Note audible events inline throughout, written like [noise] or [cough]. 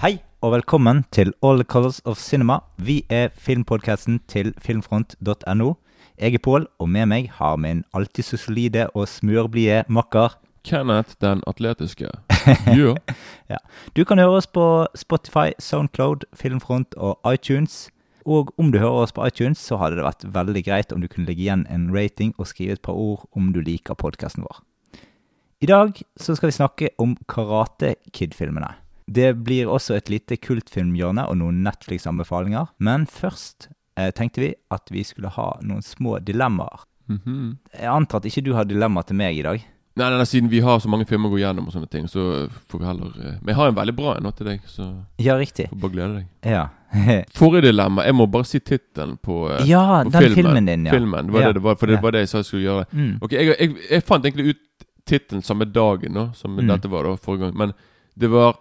Hei og velkommen til All the Colors of Cinema. Vi er filmpodkasten til filmfront.no. Jeg er Pål, og med meg har min alltid så solide og smørblide makker. Kenneth den atletiske. [laughs] Yeah. Ja. Du kan høre oss på Spotify, Soundcloud, Filmfront og iTunes. Og om du hører oss på iTunes, så hadde det vært veldig greit om du kunne legge igjen en rating og skrive et par ord om du liker podkasten vår. I dag så skal vi snakke om Karate Kid-filmene. Det blir også et lite kultfilmhjørne og noen Netflix-anbefalinger. Men først eh, tenkte vi at vi skulle ha noen små dilemmaer. Mhm. Jeg antar at ikke du har dilemma til meg i dag. Nei, nei, nei, siden vi har så mange filmer å gå gjennom og sånne ting, så får vi heller eh, Men jeg har en veldig bra en nå til deg, så Ja, riktig. får bare glede deg. Ja. [laughs] Forrige dilemma Jeg må bare si tittelen på, eh, ja, på den filmen, din, ja. Filmen, det var Ja. det det var, for det Ja. var det jeg sa jeg skulle gjøre. Mm. Ok, jeg, jeg, jeg fant egentlig ut tittelen samme dagen nå, som Mm. dette var da forrige gang. Men det var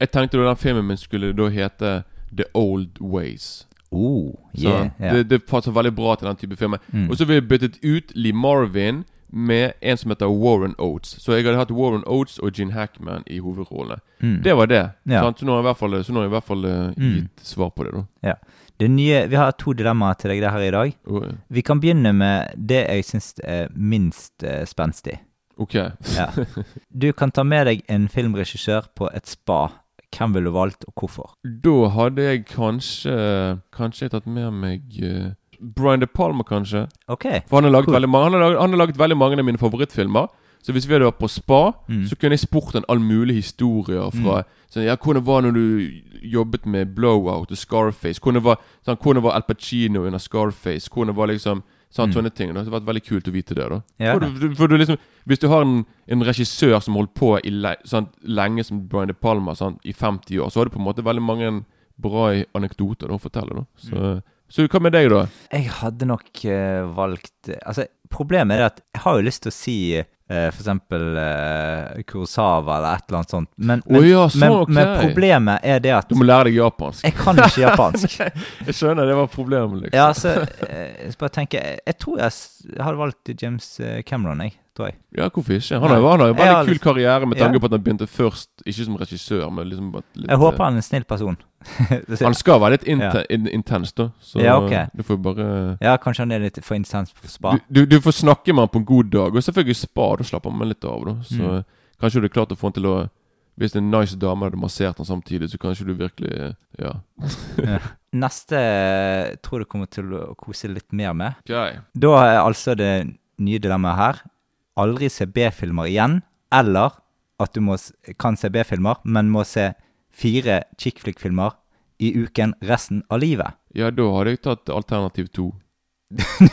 Jeg tenkte da den filmen min skulle da hete The Old Ways. Oh, Så yeah, ja. det, det passer veldig bra til den type filmer. Mm. Og så ville jeg byttet ut Lee Marvin med en som heter Warren Oates. Så jeg hadde hatt Warren Oates og Gene Hackman i hovedrollene. Mm. Det var det. Ja. Så nå har jeg i hvert fall, har jeg i hvert fall Mm. gitt svar på det. da Ja. Det nye, vi har to dilemmaer til deg der her i dag. Oh, ja. Vi kan begynne med det jeg syns er minst uh, spenstig. Ok. Ja. [laughs] Du kan ta med deg en filmregissør på et spa. Hvem ville du valgt, og hvorfor? Da hadde jeg kanskje Kanskje jeg tatt med meg eh, Brian De Palma, kanskje. Okay. For han har laget, Cool. veldig, han har laget, han har laget veldig mange av mine favorittfilmer. Så hvis vi hadde vært på spa, Mm. så kunne jeg spurt en all mulig historier fra sånn, ja, Hvordan var det når du jobbet med Blowout og Scarface? Hvordan var, sånn, hvordan var Al Pacino under Scarface? Hvordan var liksom sånn, Mm. Sånne ting. da. Det har vært veldig kult å vite det. da Ja. for, du, for du liksom Hvis du har en, en regissør som holdt på i le, sant, lenge som Brian De Palma, sant, i 50 år, så har du på en måte veldig mange bra anekdoter da, å fortelle. da Så, så hva med deg, da? Jeg hadde nok uh, valgt Altså, problemet er at jeg har jo lyst til å si uh, eksempel eh, Kurosawa eller et eller annet sånt, men, men, oh, ja, så, men, okay. men problemet er det at Du må lære deg japansk. jeg kan ikke japansk. [laughs] Jeg skjønner, det var problemet, liksom. Ja, altså, uh, jeg Jeg, jeg tror jeg, jeg hadde valgt James Cameron, jeg. Tror jeg. Ja, hvorfor ikke? Han har, han jo en veldig kul lyst- karriere med tanke Ja. på at han begynte først ikke som regissør, men liksom litt, Jeg håper han er en snill person. [laughs] Han skal være litt inten, Ja. in, intens, da. Så Ja, ok. du får bare Ja, kanskje han er litt for intens på spa. du, du, du får snakke med han på en god dag, og selvfølgelig spa. Da slapper meg litt av, da. Så Mm. kanskje du er klart å få han til å Hvis det er en nice dame hadde massert han samtidig, så kanskje du virkelig Ja. [laughs] Neste eh, tror du kommer til å kose litt mer med. Okay. Da er altså det nye dilemmaet her aldri se B-filmer igjen, eller at du må, kan se B-filmer, men må se fire chick flick-filmer i uken resten av livet. Ja, da hadde jeg tatt alternativ to.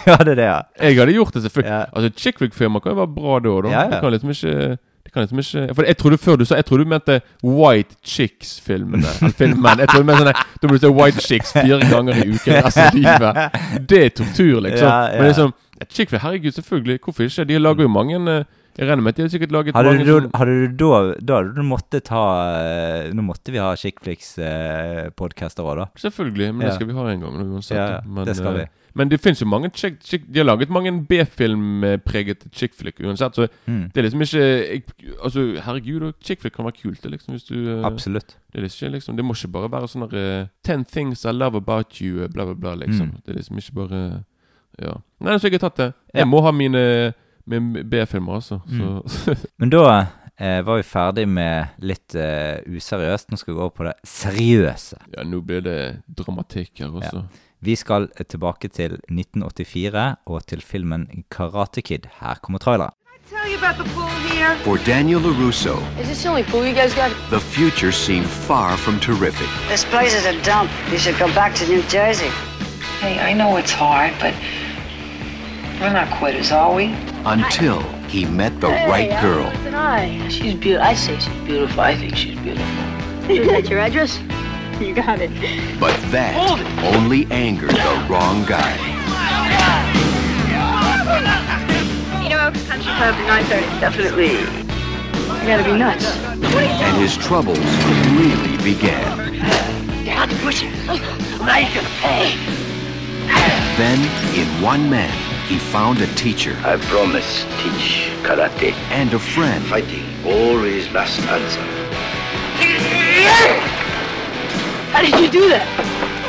ja, det er det, ja. Jeg hadde gjort det, selvfølgelig. Ja. Altså, chick flick-filmer kan jo være bra da, da. Ja, ja. Det kan liksom ikke det kan liksom ikke For jeg trodde før du sa Jeg trodde du mente White Chicks-filmene. [laughs] Filmen. Jeg trodde du mente sånn Da må du se White Chicks fire ganger i uken resten av livet. [laughs] Det er tortur, liksom. Ja, ja. Men liksom ja, Chick herregud, selvfølgelig. Hvorfor ikke? De lager jo mange eh, Jeg regner med at de har sikkert laget Hadde mange du, som hadde du da Da hadde du måttet ta eh, Nå måtte vi ha Chickflix-podkaster òg, da. Selvfølgelig, men Ja. det skal vi ha en gang uansett. Ja, men, det skal eh, vi. Men det fins jo mange chick, chick, De har laget mange B-filmpreget chick flick uansett, så Mm. det er liksom ikke jeg, Altså, herregud, chickflick kan være kult, liksom, hvis du eh, Absolutt. Det er liksom, liksom Det må ikke bare være sånn eh, Ten things I love about you, eh, bla, bla, bla, liksom. Mm. Det er liksom ikke bare Ja. Nei, så jeg har tatt det. Ja. Jeg må ha mine mine B-filmer, altså. Så [laughs] Men da eh, var vi ferdig med litt eh, useriøst. Nå skal vi gå over på det seriøse. Ja, nå blir det dramatikk her også. Vi skal eh, tilbake til 1984 og til filmen Karate Kid. Her kommer traileren. For Daniel LaRusso, Is this the only pool you guys got? the future seemed far from terrific This place is a dump. You should go back to New Jersey. Hey, I know it's hard, but we're not quitters, are we? until he met the right girl. An eye. She's beautiful. I say she's beautiful. I think she's beautiful. [laughs] Is that your address? You got it. But that only angered the wrong guy. You know, Country Club at 9.30. Definitely. You gotta be nuts. And his troubles really began. Dad, push it. Now you can pay. Then, in one man, he found a teacher I promise teach karate. and a friend Fighting always last answer. How did you do that?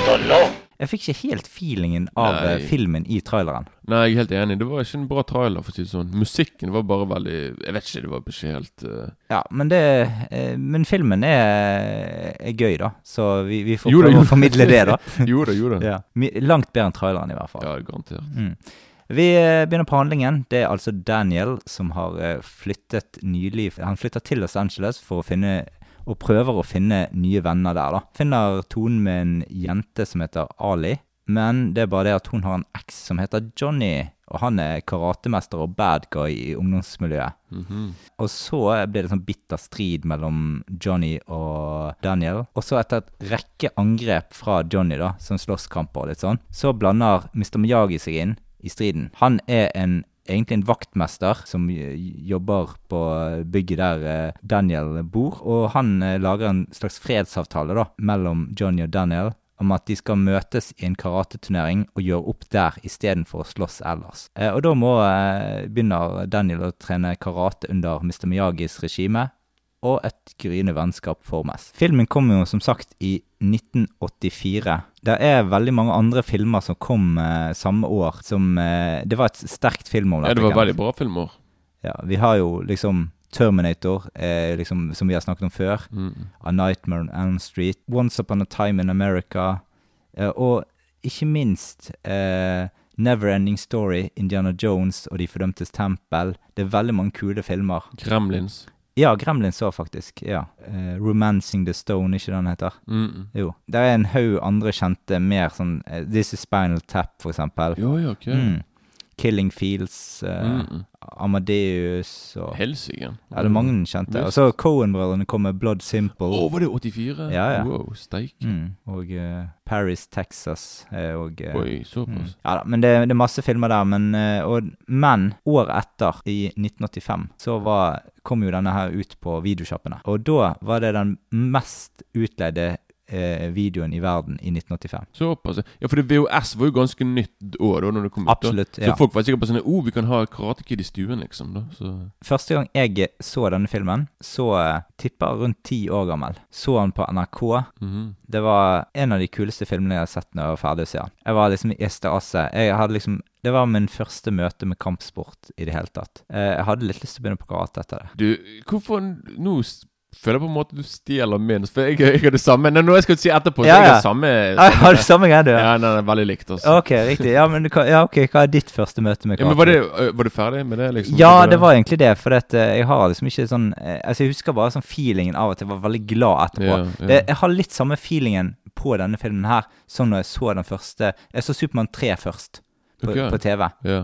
Don't know. Jeg fikk ikke helt feelingen av Nei. eh, filmen i traileren. Nei, jeg er helt enig. Det var ikke en bra trailer, for å si det sånn. Musikken var bare veldig Jeg vet ikke, det var ikke helt uh... Ja, men det eh, Men filmen er, er gøy, da. Så vi, vi får Jo prøve jo å formidle det, da. [laughs] Jo da, jo da. Ja. Langt bedre enn traileren, i hvert fall. Ja, garantert. Mm. Vi begynner på handlingen. Det er altså Daniel som har flyttet nylig Han flytter til Los Angeles for å finne og prøver å finne nye venner der. da. Finner tonen med en jente som heter Ali, men det er bare det at hun har en eks som heter Johnny. Og han er karatemester og bad guy i ungdomsmiljøet. Mhm. Og så blir det sånn bitter strid mellom Johnny og Daniel. Og så etter et rekke angrep fra Johnny, da, som slåsskamper og litt sånn, så blander Mr. Miyagi seg inn i striden. Han er en egentlig en vaktmester som jobber på bygget der eh, Daniel bor, og han eh, lager en slags fredsavtale da, mellom Johnny og Daniel om at de skal møtes i en karateturnering og gjøre opp der istedenfor å slåss ellers. Eh, og da må, begynner Daniel å trene karate under Mr. Miyagis regime, og et gryende vennskap formes. Filmen kom jo som sagt i 1984. Det er veldig mange andre filmer som kom eh, samme år. Som, eh, det var et sterkt film om Ja, det var veldig bra filmer. Ja, vi har jo liksom Terminator, eh, liksom, som vi har snakket om før. Mm. A Nightmare on Elm Street. Once Upon a Time in America. Eh, og ikke minst eh, Neverending Story, Indiana Jones og De fordømtes tempel. Det er veldig mange kule filmer. Gremlins. Ja, Gremlins òg, faktisk. ja. Uh, Romancing the Stone, ikke den heter? Mm. Jo. Det er en haug andre kjente, mer sånn uh, This is Spinal Tap, for eksempel. Jo, jo, okay. Mm. Killing Fields, Mm. Amadeus og Helsike. Ja, det er mange kjente. Og så Cohen-brødrene kom med Blood Simple. Å, var det 84? Ja, ja. Wow, steik. Mm. Og uh, Paris, Texas. og, uh, Oi, mm. såpass. Ja da, men det, det er masse filmer der. Men, uh, og, men året etter, i 1985, så var, kom jo denne her ut på videosjappene. Og da var det den mest utleide eh, videoen i verden i 1985. Såpass. Ja, for det VHS var jo ganske nytt år da når det kom ut. da. Absolutt, Så ja. folk var sikkert på sånn oh, vi kan ha Karate Kid i stuen, liksom. da Så Første gang jeg så denne filmen, så eh, tipper rundt ti år gammel. Så han på NRK. mhm. Det var en av de kuleste filmene jeg har sett når jeg var ferdig å se den. Jeg var liksom i ekstase. Jeg hadde liksom Det var min første møte med kampsport i det hele tatt. Eh, Jeg hadde litt lyst til å begynne på karate etter det. Du, hvorfor Nå føler på en måte du stjeler min. For jeg, jeg har det samme. Nei, nå jeg skal si etterpå, så Ja, jeg ja. har samme, [laughs] samme har du samme greie, du? Ja, nei, nei, veldig likt, Også. Ok, riktig. Ja, men ja, ok, Hva er ditt første møte med Ja, men var, det, var du ferdig med det, liksom? Ja, det var egentlig det. For at, eh, jeg har liksom ikke sånn eh, Altså, jeg husker bare sånn feelingen av at jeg var veldig glad etterpå. Ja, ja. Det, jeg har litt samme feelingen på denne filmen her som når jeg så den første Jeg så Supermann 3 først, på, Ok. på TV. Ja,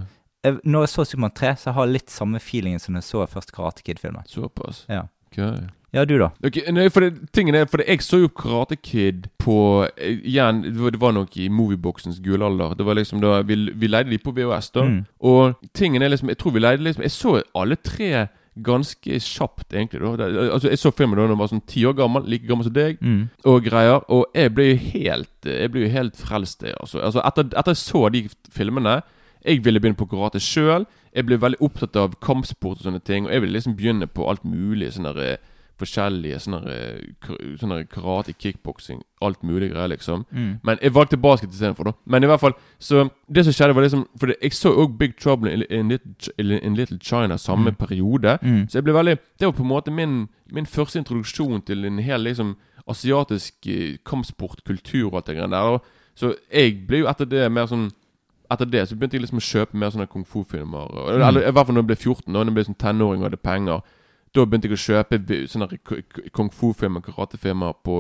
Når jeg så Supermann 3, så har jeg litt samme feelingen som når jeg så første Karate Kid-filmen. såpass. Ja. Ok. Ja, du, da? Ok, nei, for det, tingen er, for det, Jeg så jo Karate Kid på eh, Igjen, det var, nok i movieboxens gullalder. Det var liksom da Vi, vi leide de på VHS, da. Mm. Og tingen er liksom Jeg tror vi leide liksom Jeg så alle tre ganske kjapt, egentlig. da det, Altså Jeg så filmen da jeg var sånn ti år gammel, like gammel som deg, Mm. og greier. Og jeg ble jo helt Jeg ble jo helt frelst. Altså, altså etter, etter jeg så de filmene Jeg ville begynne på karate sjøl. Jeg ble veldig opptatt av kampsport og sånne ting. Og jeg ville liksom begynne på alt mulig. Sånne der, eh, forskjellige sånne, der, sånne karate, kickboksing, alt mulig greier, liksom. Mm. Men jeg valgte basket istedenfor, da. Men i hvert fall Så det som skjedde, var liksom For jeg så òg Big Trouble in, in, Little, in Little China samme Mm. periode. Mm. Så jeg ble veldig Det var på en måte min, min første introduksjon til en hel liksom asiatisk kampsport, kampsportkultur og alt det greiene der. Og Så jeg ble jo etter det mer sånn Etter det så begynte jeg liksom å kjøpe mer sånne kung fu-filmer. Mm. Eller i hvert fall når jeg ble 14, og når jeg ble sånn tenåring og hadde penger. Da begynte jeg å kjøpe sånne kung fu-filmer, karatefilmer på,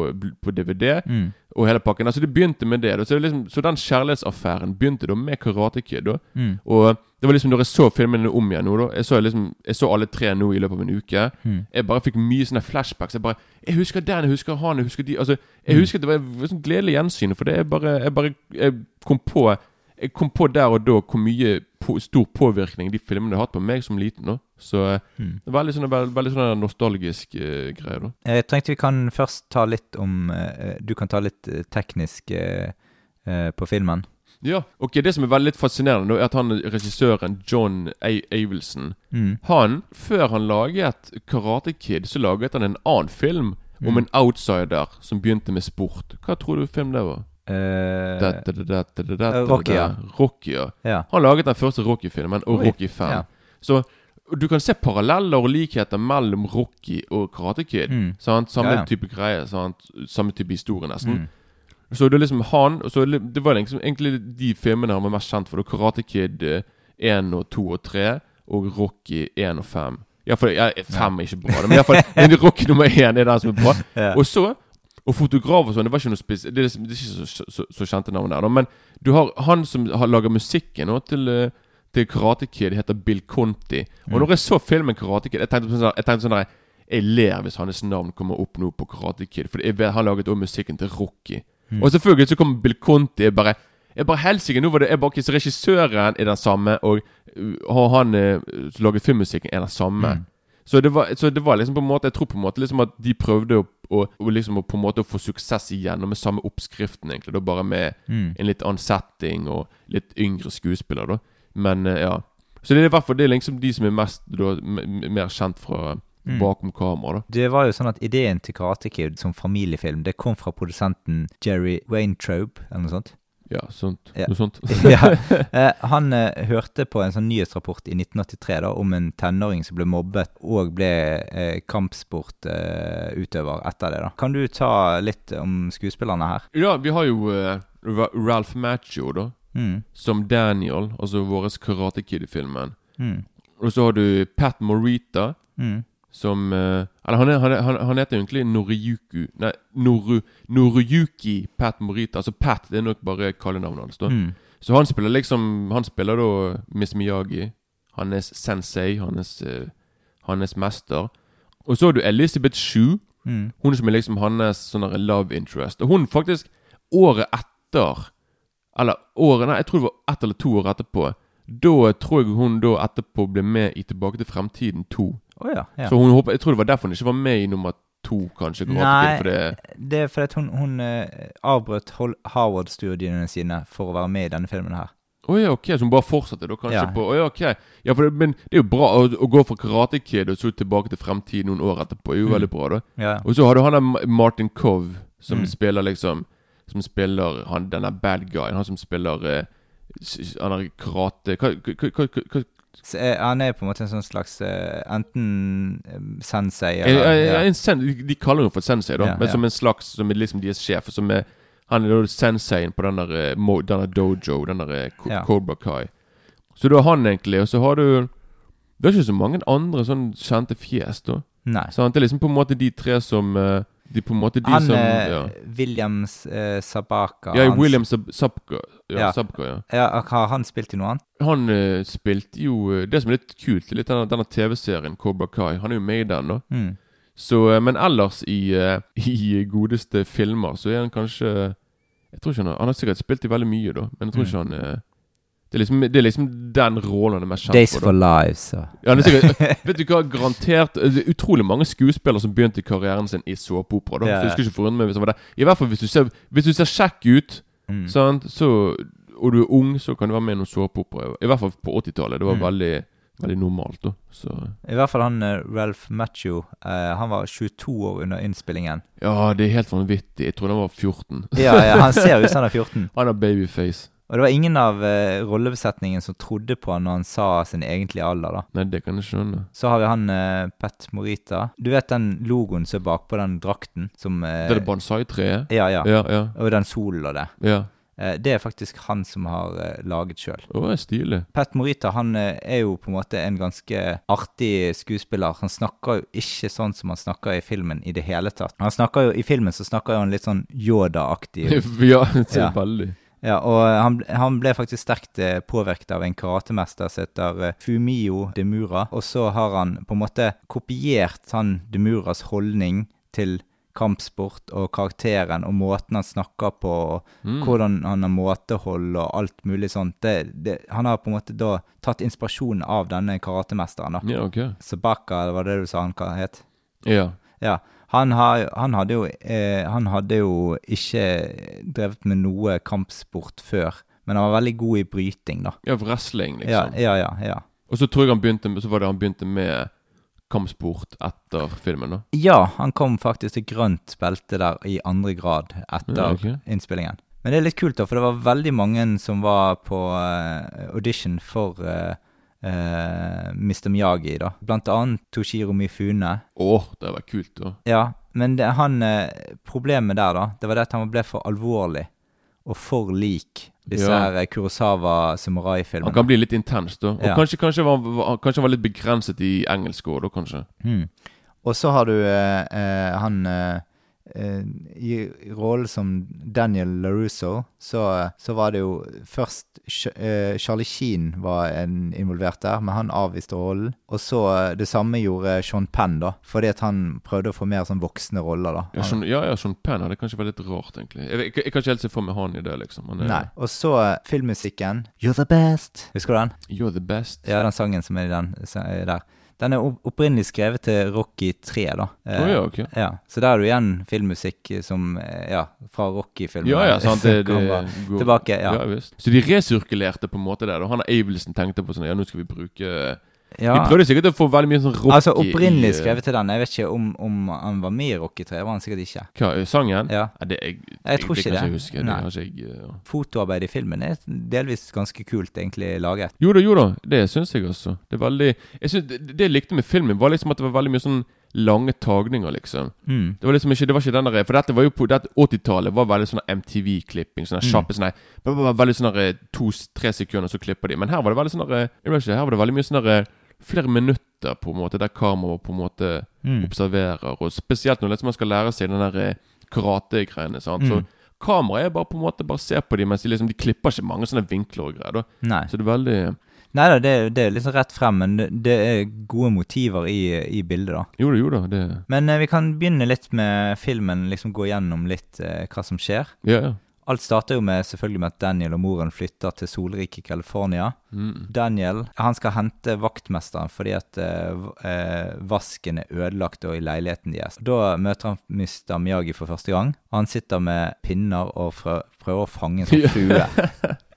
på DVD. Mm. Og hele pakken. Altså Det begynte med det. Så, det liksom, så den kjærlighetsaffæren begynte da med Karate Kid. Mm. Og det var liksom når jeg så filmene om igjen nå, da Jeg så, liksom, jeg så alle tre nå i løpet av en uke. Mm. Jeg bare fikk mye sånne flashbacks. Jeg bare Jeg husker den, jeg husker han, jeg husker de Altså Jeg Mm. husker det var sånn gledelig gjensyn, for det er bare Jeg bare Jeg kom på Jeg kom på der og da hvor mye på, stor påvirkning de filmene har hatt på meg som liten. da Så Mm. det er veldig sånn, veld, veldig sånn nostalgisk uh, greie, da. Jeg tenkte vi kan først ta litt om uh, Du kan ta litt eh, teknisk uh, eh, på filmen. Ja, ok, Det som er veldig fascinerende, er at han regissøren John A. Avelson Mm. Han, før han laget Karate Kid, så laget han en annen film. om en outsider som begynte med sport. Hva tror du film det var? Eh, Rocky, ja. Han laget den første Rocky-filmen, og Rocky 5. ja. Så du kan se paralleller og likheter mellom Rocky og Karate Kid. Mm. Sant? Samme Ja, ja. type greie. Sant? Samme type historie, nesten. Mm. Så det er liksom han og så det- var liksom egentlig de filmene han var mest kjent for. Det Karate Kid eh, 1 og 2 og 3, og Rocky 1 og 5. Ja, for ja, 5 er ikke bra, men iallfall [laughs] Rocky nummer 1 er den som er bra. Ja. Og så Og fotograf og sånn, det var ikke noe spes Det er, liksom, det er ikke så, så, så kjente navn der, da. Men du har han som har lager musikken nå til eh, til Karate Kid, heter Bill Conti. Og Mm. når jeg så filmen Karate Kid Jeg tenkte sånn, jeg tenkte sånn der, Jeg ler hvis hans navn kommer opp nå på Karate Kid. For jeg vet, han laget også musikken til Rocky. Mm. Og selvfølgelig så kommer Bill Conti. Jeg bare jeg bare helsike, nå var det jeg bare, så Regissøren er den samme, og har han uh, som lager filmmusikken, er den samme. Mm. Så, det var, så det var liksom på en måte Jeg tror på en måte liksom at de prøvde å, å, å liksom på en måte å få suksess igjennom med samme oppskriften, egentlig. Da bare med Mm. en litt annen setting og litt yngre skuespiller, da. Men eh, ja. Så det er i hvert fall det er liksom de som er mest da, mer kjent fra Mm. bakom kamera, da. Det var jo sånn at ideen til Karate Kid som familiefilm, det kom fra produsenten Jerry Waintraub, eller noe sånt. Ja, sånt. Ja. Noe sånt. [laughs] ja. [laughs] eh, han eh, hørte på en sånn nyhetsrapport i 1983 da, om en tenåring som ble mobbet og ble eh, kampsportutøver eh, etter det. da. Kan du ta litt om skuespillerne her? Ja, vi har jo eh, Ralph Macchio, da. Mm. Som Daniel, altså vår Karate Kid-filmen. Mm. Og så har du Pat Morita, Mm. som eh, Eller han, er, han, er, han, heter egentlig Noriyuku Nei, Noru, Noriyuki Pat Morita. Altså Pat det er nok bare kallenavnet hans. da Mm. Så han spiller liksom Han spiller da Miss Miyagi. Hans sensei, hans, eh, hans mester. Og så har du Elizabeth Shue. Mm. Hun som er liksom hans sånn love interest. Og hun faktisk, året etter Eller årene jeg tror det var ett eller to år etterpå. Da tror jeg hun da etterpå ble med i Tilbake til fremtiden 2. Oh, ja. ja. Så hun håper, jeg tror det var derfor hun ikke var med i nummer to, kanskje. Nei, for det, det er fordi hun, hun uh, avbrøt Harvard-studiene sine for å være med i denne filmen her. Å ja, ok, så hun bare fortsatte da kanskje Ja. på Å ja, ok. Ja, for det, men det er jo bra å, å gå fra Karate Kid og så tilbake til fremtiden noen år etterpå. Det er jo Mm. veldig bra, da. Og så har du han der Martin Cove, som Mm. spiller liksom Som spiller han denne bad guyen. Han som spiller eh, Han er karate hva, hva, hva, han er på en måte en sånn slags eh, enten eh, sensei Eh, eller ja. en sen, De kaller ham for sensei, da. Ja, men ja. som en slags Som liksom deres sjef. Som er Han er da senseien på den der, denne dojo, den der. Cobra Kai. Så du har han egentlig, og så har du Det er ikke så mange andre sånn kjente fjes, da. Nei. Så Det er liksom på en måte de tre som eh, De på en måte de Han som eh, ja. Williams eh, Sabaka ja, William Sab Sabka. Ja, Ja. Sabka, ja. ja, Har han spilt i noe annet? Han eh, spilte jo eh, Det som er litt kult, litt denne, denne TV-serien Cobra Kai. Han er jo med i den, da. Mm. Så, eh, men ellers i, [laughs] i godeste filmer så er han kanskje Jeg tror ikke Han har Han har sikkert spilt i veldig mye, da, men jeg tror Mm. ikke han det, er liksom, det er liksom den rollen han er mest kjent Days for. for Lives Ja, er sikkert, [laughs] vet du hva, garantert eh, Det er utrolig mange skuespillere som begynte karrieren sin i såpeopera. Ja, Så jeg skulle ikke forundre meg hvis han var det. I hvert fall hvis du ser, hvis du ser kjekk ut, mm. sant, så, og du er ung, så kan du være med i noen såpeopera. I hvert fall på 80-tallet. Det var Mm. veldig, veldig normalt. da Så I hvert fall han eh, Ralph Macho. eh, han var 22 år under innspillingen. Ja, det er helt vanvittig. Jeg trodde han var 14. Ja, ja Han ser ut som han er [laughs] 14. Han har babyface. Og det var ingen av eh, rollebesetningen som trodde på han når han sa sin egentlige alder, da. Nei, det kan jeg skjønne. Så har vi han eh, Pat Morita. Du vet den logoen som er bakpå den drakten? Som eh, Det er det bonsai-treet? Ja, ja. Ja, ja. Og den solen og det. ja. Eh, det er faktisk han som har eh, laget sjøl. Å, det er stilig. Pat Morita han eh, er jo på en måte en ganske artig skuespiller. Han snakker jo ikke sånn som han snakker i filmen i det hele tatt. Han snakker jo, I filmen så snakker jo han litt sånn Yoda-aktig. [laughs] ja, det er Ja. veldig. Ja, og han, han ble faktisk sterkt eh, påvirket av en karatemester som heter eh, Fumio Demura. Og så har han på en måte kopiert han Demuras holdning til kampsport og karakteren og måten han snakker på, og Mm. hvordan han har måtehold og alt mulig sånt. Det, det, han har på en måte da tatt inspirasjon av denne karatemesteren. da. Ja, ok. Sabaka, var det du sa han hva het? Ja. Ja. Han, har, han, hadde jo, eh, han hadde jo ikke drevet med noe kampsport før, men han var veldig god i bryting, da. ja, wrestling, liksom. ja, ja. ja. Og så tror jeg han begynte så var det han begynte med kampsport etter filmen, da? Ja, han kom faktisk til grønt belte der i andre grad etter Ja, okay. innspillingen. Men det er litt kult, da, for det var veldig mange som var på uh, audition for eh, eh, Mr. Miyagi, da. Blant annet Toshiro Mifune. Åh, det var kult, da. Ja, men det, han eh, Problemet der, da, det var det at han ble for alvorlig og for lik disse Ja. her eh, Kurosawa Han samurai-filmene. kan bli litt intens, da. Og Ja. kanskje, kanskje, var, var, kanskje han var litt begrenset i engelsk òg, da, kanskje. Mm. Og så har du eh, eh, han eh, I rollen som Daniel LaRusso, så, så var det jo først eh, Charlie Sheen var en involvert der, men han avviste rollen. Og så eh, det samme gjorde Sean Penn, da, fordi at han prøvde å få mer sånn voksne roller, da. Ja, Sean, ja, ja, Sean Penn hadde kanskje vært litt rart, egentlig. Jeg, jeg, jeg kan ikke helt se for meg han i det, liksom. Men, eh, Nei. Og så eh, filmmusikken. You're the best. Husker du den? You're the best. Ja, den sangen som er i den er der. Den er opprinnelig skrevet til Rocky 3, da. Å ja, ok. Ja, Så der er du igjen filmmusikk som eh, Ja, fra Rocky-filmen. Ja, ja, [laughs] sant. Det, det, tilbake, ja. visst. Så de resirkulerte på en måte det. da Han Avelsen tenkte på sånn Ja, nå skal vi bruke Ja, De prøvde sikkert å få veldig mye sånn rock altså opprinnelig eh, skrevet til den. Jeg vet ikke om, om han var med i Rocky 3. Var han sikkert ikke. Hva, sangen? Ja. det, jeg, Jeg tror ikke det. Jeg huske. Det Nei. jeg eh, ja. Fotoarbeidet i filmen er delvis ganske kult egentlig laget. Jo da, jo da. Det syns jeg også. Det er veldig jeg synes, det, det jeg likte med filmen, var liksom at det var veldig mye sånn lange tagninger, liksom. Mm. Det var liksom ikke Det var ikke den der For dette var jo på dette 80-tallet var veldig sånn MTV-klipping. Sånne Mm. kjappe sånne veldig sånn to-tre sekunder, så klipper de. Men her var det veldig sånn Her var det veldig mye sånn flere minutter på en måte der kameraet på en måte Mm. observerer. Og spesielt når liksom man skal lære seg den der karategreiene. karate-greiene. sant Så Mm. kameraet er bare på en måte Bare ser på dem mens de liksom De klipper ikke mange sånne vinkler og greier. da Nei. Så det er veldig Nei da, det, det er liksom rett frem, men det, er gode motiver i, i bildet, da. Jo da, jo da. Det Men eh, vi kan begynne litt med filmen, liksom gå gjennom litt eh, hva som skjer. Ja, ja. Alt starter jo med selvfølgelig med at Daniel og moren flytter til solrike California. Mm. Daniel han skal hente vaktmesteren fordi at eh, eh, vasken er ødelagt og i leiligheten deres. Da møter han Mr. Miyagi for første gang. Han sitter med pinner og prøver å fange en sånn flue. [laughs]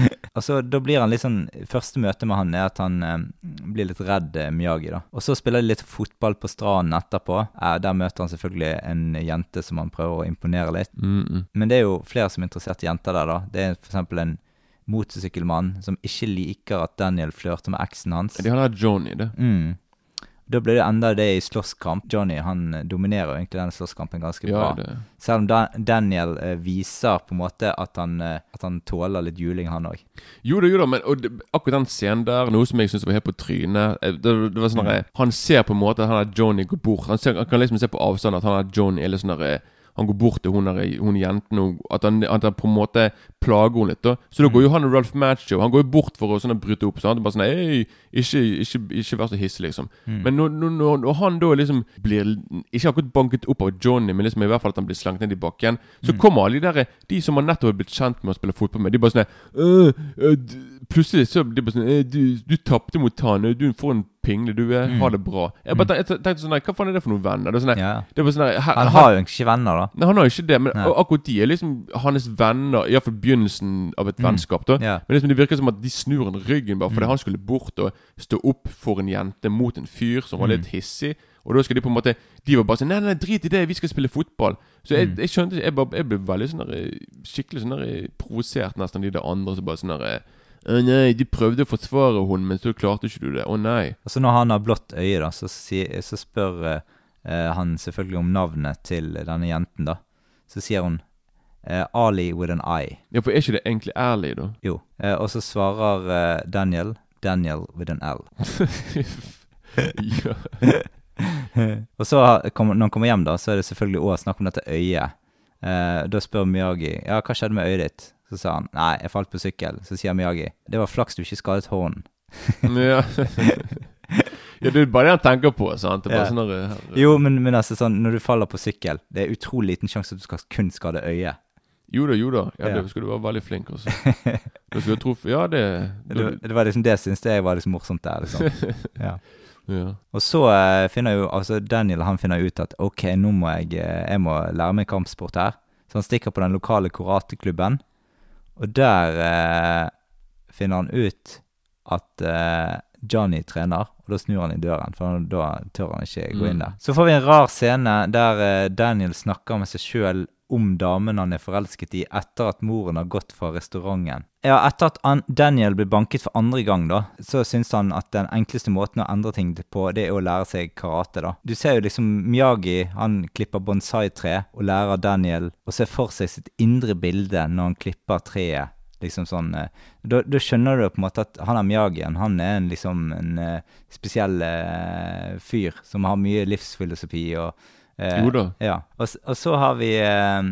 [laughs] og så Da blir han litt sånn Første møte med han er at han eh, blir litt redd eh, Miyagi. da Og Så spiller de litt fotball på stranden etterpå. Eh, der møter han selvfølgelig en jente som han prøver å imponere litt. Mm, mm. Men det er jo flere som er interessert i jenter der, da. Det er eksempel en motorsykkelmann som ikke liker at Daniel flørter med eksen hans. De har da Johnny, det. Mm. Da blir det enda det i slåsskamp. Johnny han eh, dominerer jo egentlig den slåsskampen ganske bra. Ja, Selv om da Daniel eh, viser på en måte at han, eh, at han tåler litt juling, han òg. Jo da, jo da, men det, akkurat den scenen der, noe som jeg syns var helt på trynet eh, Det, det var sånn mm. Han ser på en måte at han er Johnny går bort. Han, ser, han kan liksom se på avstand at han er Johnny eller sånn eh, Han går bort til hun, der, hun jenten og at han, at han på en måte plager henne litt. da Så da går jo han og Ralph Macho Han går jo bort for å sånn bryte opp. Sant? Bare sånn Ei, ikke, ikke, ikke vær så hissig, liksom. Men når, når, når, han da liksom blir Ikke akkurat banket opp av Johnny, men liksom i hvert fall at han blir slengt ned i bakken, så kommer alle de der De som han nettopp har blitt kjent med å spille fotball med, de bare sånn «Øh, øh, Plutselig så blir de bare sånn «Øh, Du, du tapte mot han, du får en pingle, du er, ha det bra. Jeg bare tenkte, jeg tenkte sånn Hva faen er det for noen venner? Det er sånn, Ja. det var sånn nei, her- Han har jo ikke venner, da. Nei, han har jo ikke det, men Nei. akkurat de er liksom hans venner. Iallfall begynnelsen av et vennskap. da Mm. Ja. Men liksom det virker som at de snur han ryggen bare fordi han skulle bort og stå opp for en jente mot en fyr som var litt hissig. Og da skal de på en måte De var bare sånn Nei, nei, drit i det, vi skal spille fotball. Så jeg, jeg skjønte Jeg, bare, jeg ble veldig sånn skikkelig sånn provosert nesten de der andre som bare sånn Å nei, de prøvde å forsvare henne, men så klarte ikke du det. Å nei. Og så når han har blått øye, da, så, si, så spør eh, eh, han selvfølgelig om navnet til denne jenten, da. Så sier hun eh, Ali with an eye. Ja, for er ikke det egentlig ærlig, da? Jo. Eh, og så svarer eh, Daniel Daniel with an L. [laughs] ja. [laughs] Og så når han kommer hjem, da, så er det selvfølgelig også snakk om dette øyet. Eh, da spør Miyagi ja, hva skjedde med øyet ditt. Så sa han nei, jeg falt på sykkel. Så sier Miyagi det var flaks du ikke skadet hånden. ja. [laughs] ja, det er bare det han tenker på. sant? Ja. sånn der, her- Jo, men, men altså sånn, når du faller på sykkel, det er utrolig liten sjanse at du skal kun skade øyet. Jo da, jo da. Ja, Ja. Det skulle du være veldig flink, også. [laughs] Du skulle tro Ja, det, Det, det var liksom det syntes jeg var liksom morsomt der, liksom. [laughs] Ja. ja. Og så eh, finner jo altså Daniel han finner ut at ok, nå må jeg, eh, jeg må lære meg kampsport her. Så han stikker på den lokale karateklubben, og der eh, finner han ut at eh, Johnny trener, og da snur han i døren, for da tør han ikke gå inn der. Så får vi en rar scene der eh, Daniel snakker med seg sjøl om damen han er forelsket i etter at moren har gått fra restauranten. Ja, etter at Daniel blir banket for andre gang, da, så syns han at den enkleste måten å endre ting på, det er å lære seg karate, da. Du ser jo liksom Miyagi, han klipper bonsai-tre og lærer Daniel å se for seg sitt indre bilde når han klipper treet. Liksom sånn eh, Da, da skjønner du på en måte at han er Miyagien. Han er en, liksom en eh, spesiell eh, fyr som har mye livsfilosofi og eh, Jo da. Ja. Og, og så har vi eh,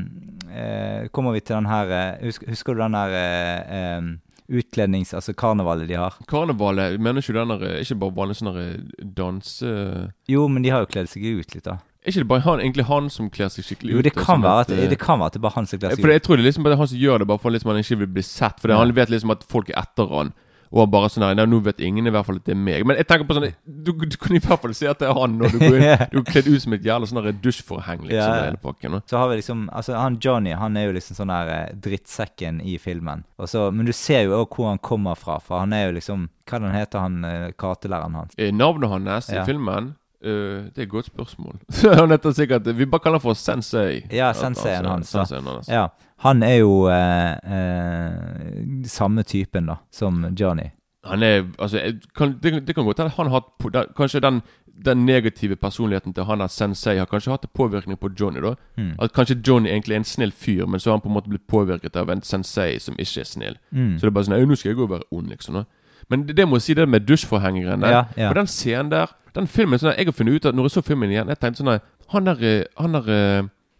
eh, Kommer vi til den her eh, husker, husker du den der eh, utklednings... Altså karnevalet de har? Karnevalet, mener ikke du den Ikke bare vanlig sånn danse... Jo, men de har jo kledd seg ut litt, da. Er ikke det bare han, egentlig han som kler seg skikkelig Jo, ut? det kan være at det kan være at det er bare han som kler seg ut. For jeg tror det er liksom bare han som gjør det bare for liksom han ikke vil bli sett. For Ja. han vet liksom at folk er etter han. Og han bare sånn Nei, nå vet ingen i hvert fall at det er meg. Men jeg tenker på sånn Du, du kunne i hvert fall si at det er han når du går inn. [laughs] Du er kledd ut som et jævla sånn dusjforheng, liksom. Ja, ja. Hele pakken. Så har vi liksom Altså, han Johnny han er jo liksom sånn der eh, drittsekken i filmen. Og så, men du ser jo òg hvor han kommer fra, for han er jo liksom Hva er han heter, han kartelæreren karatelæreren hans? Eh, Navnet hans i filmen Uh, Det er et godt spørsmål. [laughs] han heter sikkert Vi bare kaller han for Sensei. Ja, senseien hans, senseien hans. Ja. Han er jo eh, eh, samme typen, da, som Johnny. Han er Altså, kan, det, det kan godt hende han har hatt den- Kanskje den, den negative personligheten til han der sensei har kanskje hatt en påvirkning på Johnny. da Mm. At Kanskje Johnny egentlig er en snill fyr, men så har han på en måte blitt påvirket av en sensei som ikke er snill. Mm. Så det er bare sånn «Øy, Nå skal jeg gå og være ond, liksom. Da. Men det, det må jeg si, det med dusjforhengeren der. Ja, ja. Den scenen der Den filmen sånn, Jeg har funnet ut at når jeg så filmen igjen Jeg tenkte sånn Han der, eh, han der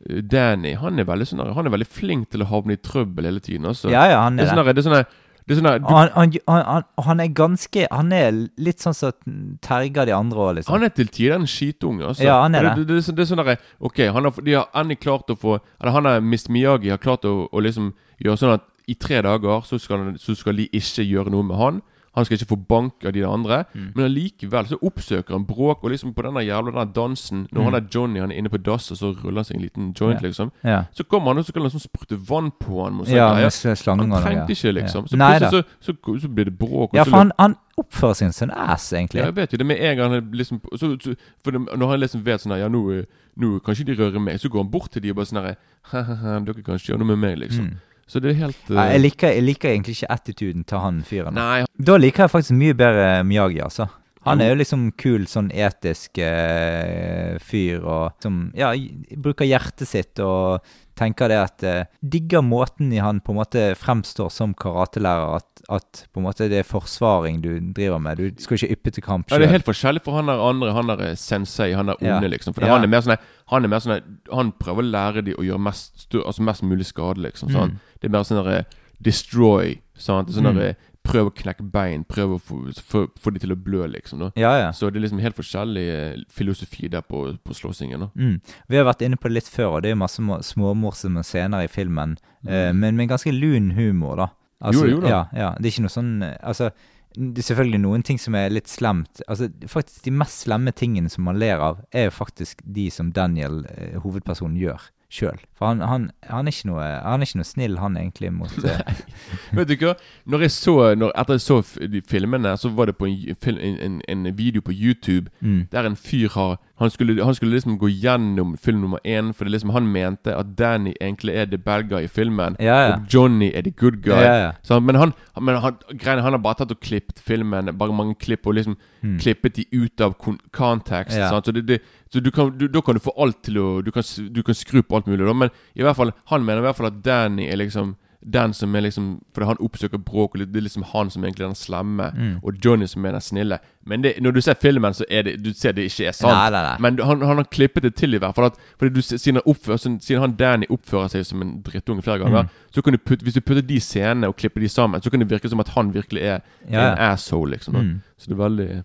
Danny Han er veldig sånn Han er veldig flink til å havne i trøbbel hele tiden. Altså. Ja, ja, han det er sånn det. det er sånn det er sånn der, du, Han, han, han, er ganske Han er litt sånn som terger de andre òg, liksom. Han er til tider en skitunge. Altså. Ja, han er Og det. Det, det, er sånn- det er sånn derre Ok, han har, de har endelig klart å få Eller han er Miss Miyagi har klart å, å liksom gjøre sånn at i tre dager så skal, så skal de ikke gjøre noe med han. Han skal ikke få bank av de andre. Mm. Men allikevel så oppsøker han bråk. Og liksom på denne jævla denne dansen Når han er Johnny han er inne på dass, og så ruller han seg en liten joint, Mm. Ja. liksom. Ja. Så kommer han og så kan han liksom sprute vann på han. Og Ja, slangen han trengte ikke, liksom. Så plutselig så, så, så, blir det bråk. Ja, for han, han oppfører som en ass, egentlig. ja, jeg vet jo det med en gang han liksom så, så, For når han liksom vet sånn her Ja, nå, eh, nå kan ikke de røre meg. Så går han bort til de og bare sånn herre Dere kan ikke gjøre noe med meg, liksom. Mm. Så det er helt uh... Jeg, liker, jeg liker egentlig ikke attituden til han fyren. Nei, Da liker jeg faktisk mye bedre Miyagi, altså. Han er jo liksom kul, sånn etisk eh, fyr, og som ja, bruker hjertet sitt og tenker det at eh, Digger måten i han på en måte fremstår som karatelærer, at, at på en måte det er forsvaring du driver med. Du skal ikke yppe til kamp ja, det er helt forskjellig for han der andre, han der eh, sensei, han der Ja. onde, liksom. For Ja. han er mer sånn Han er mer sånn Han prøver å lære de å gjøre mest, altså mest mulig skade, liksom. Sånn. Mm. Det er mer sånn der eh, destroy. Sant? Sånn Mm. Prøv å knekke bein, prøv å få, få, få de til å blø, liksom. Da. Ja, ja. Så det er liksom helt forskjellig eh, filosofi der på, på slåssingen. Da. Mm. Vi har vært inne på det litt før, og det er masse småmorsomme scener i filmen. eh, men med ganske lun humor, da. Altså, Mm. Jo, jo da. Ja, ja. Det er ikke noe sånn eh, Altså, det er selvfølgelig noen ting som er litt slemt. Altså, faktisk De mest slemme tingene som man ler av, er jo faktisk de som Daniel, eh, hovedpersonen, gjør sjøl. For han, han, han, er ikke noe, han er ikke noe snill, han egentlig, mot eh, [laughs] Vet du hva? Når jeg så, når, etter jeg så filmene, så var det på en, en, en, en video på YouTube mm. der en fyr har han skulle, han skulle liksom gå gjennom film nummer én, fordi liksom han mente at Danny egentlig er the bad guy i filmen, Ja, ja. og Johnny er the good guy. Ja. Så, men han, men han, han har bare tatt og klippet filmen, bare mange klipp, og liksom hmm. klippet de ut av kon kontekst. Så, det, det, så du kan, du, da kan du få alt til å Du kan, du kan skru på alt mulig, da, men i hvert fall han mener i hvert fall at Danny er liksom den som er liksom Fordi han oppsøker bråk, og det er liksom han som egentlig er den slemme, Mm. og Johnny som er den snille. Men det, når du ser filmen, så er det Du ser det ikke er sant. Nei, nei, nei. Men han, han har klippet det til, i hvert fall. Fordi du, siden, han oppfører, siden han Danny oppfører seg som en drittunge flere ganger, Mm. så kan du putte, hvis du putter de scenene og klipper de sammen, så kan det virke som at han virkelig er Ja, en asshole, liksom. Mm. Så det er veldig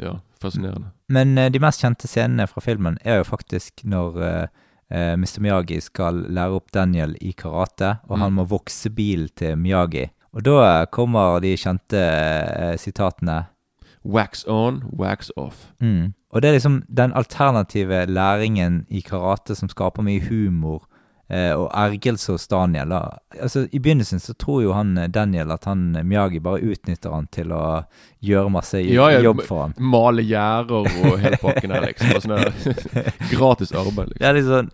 ja, fascinerende. Men uh, de mest kjente scenene fra filmen er jo faktisk når eh, eh, Mr. Miyagi skal lære opp Daniel i karate, og Mm. han må vokse bil til Miyagi. Og da kommer de kjente eh, sitatene Wax on, wax off. mm. Og det er liksom den alternative læringen i karate som skaper mye humor, og ergrelse hos Daniel. Da. Altså, I begynnelsen så tror jo han eh, Daniel at han eh, Miyagi bare utnytter han til å gjøre masse Ja, ja, jobb for han. Male gjerder og hele pakken her, liksom. Sånn [laughs] gratis arbeid, liksom. Ja, litt sånn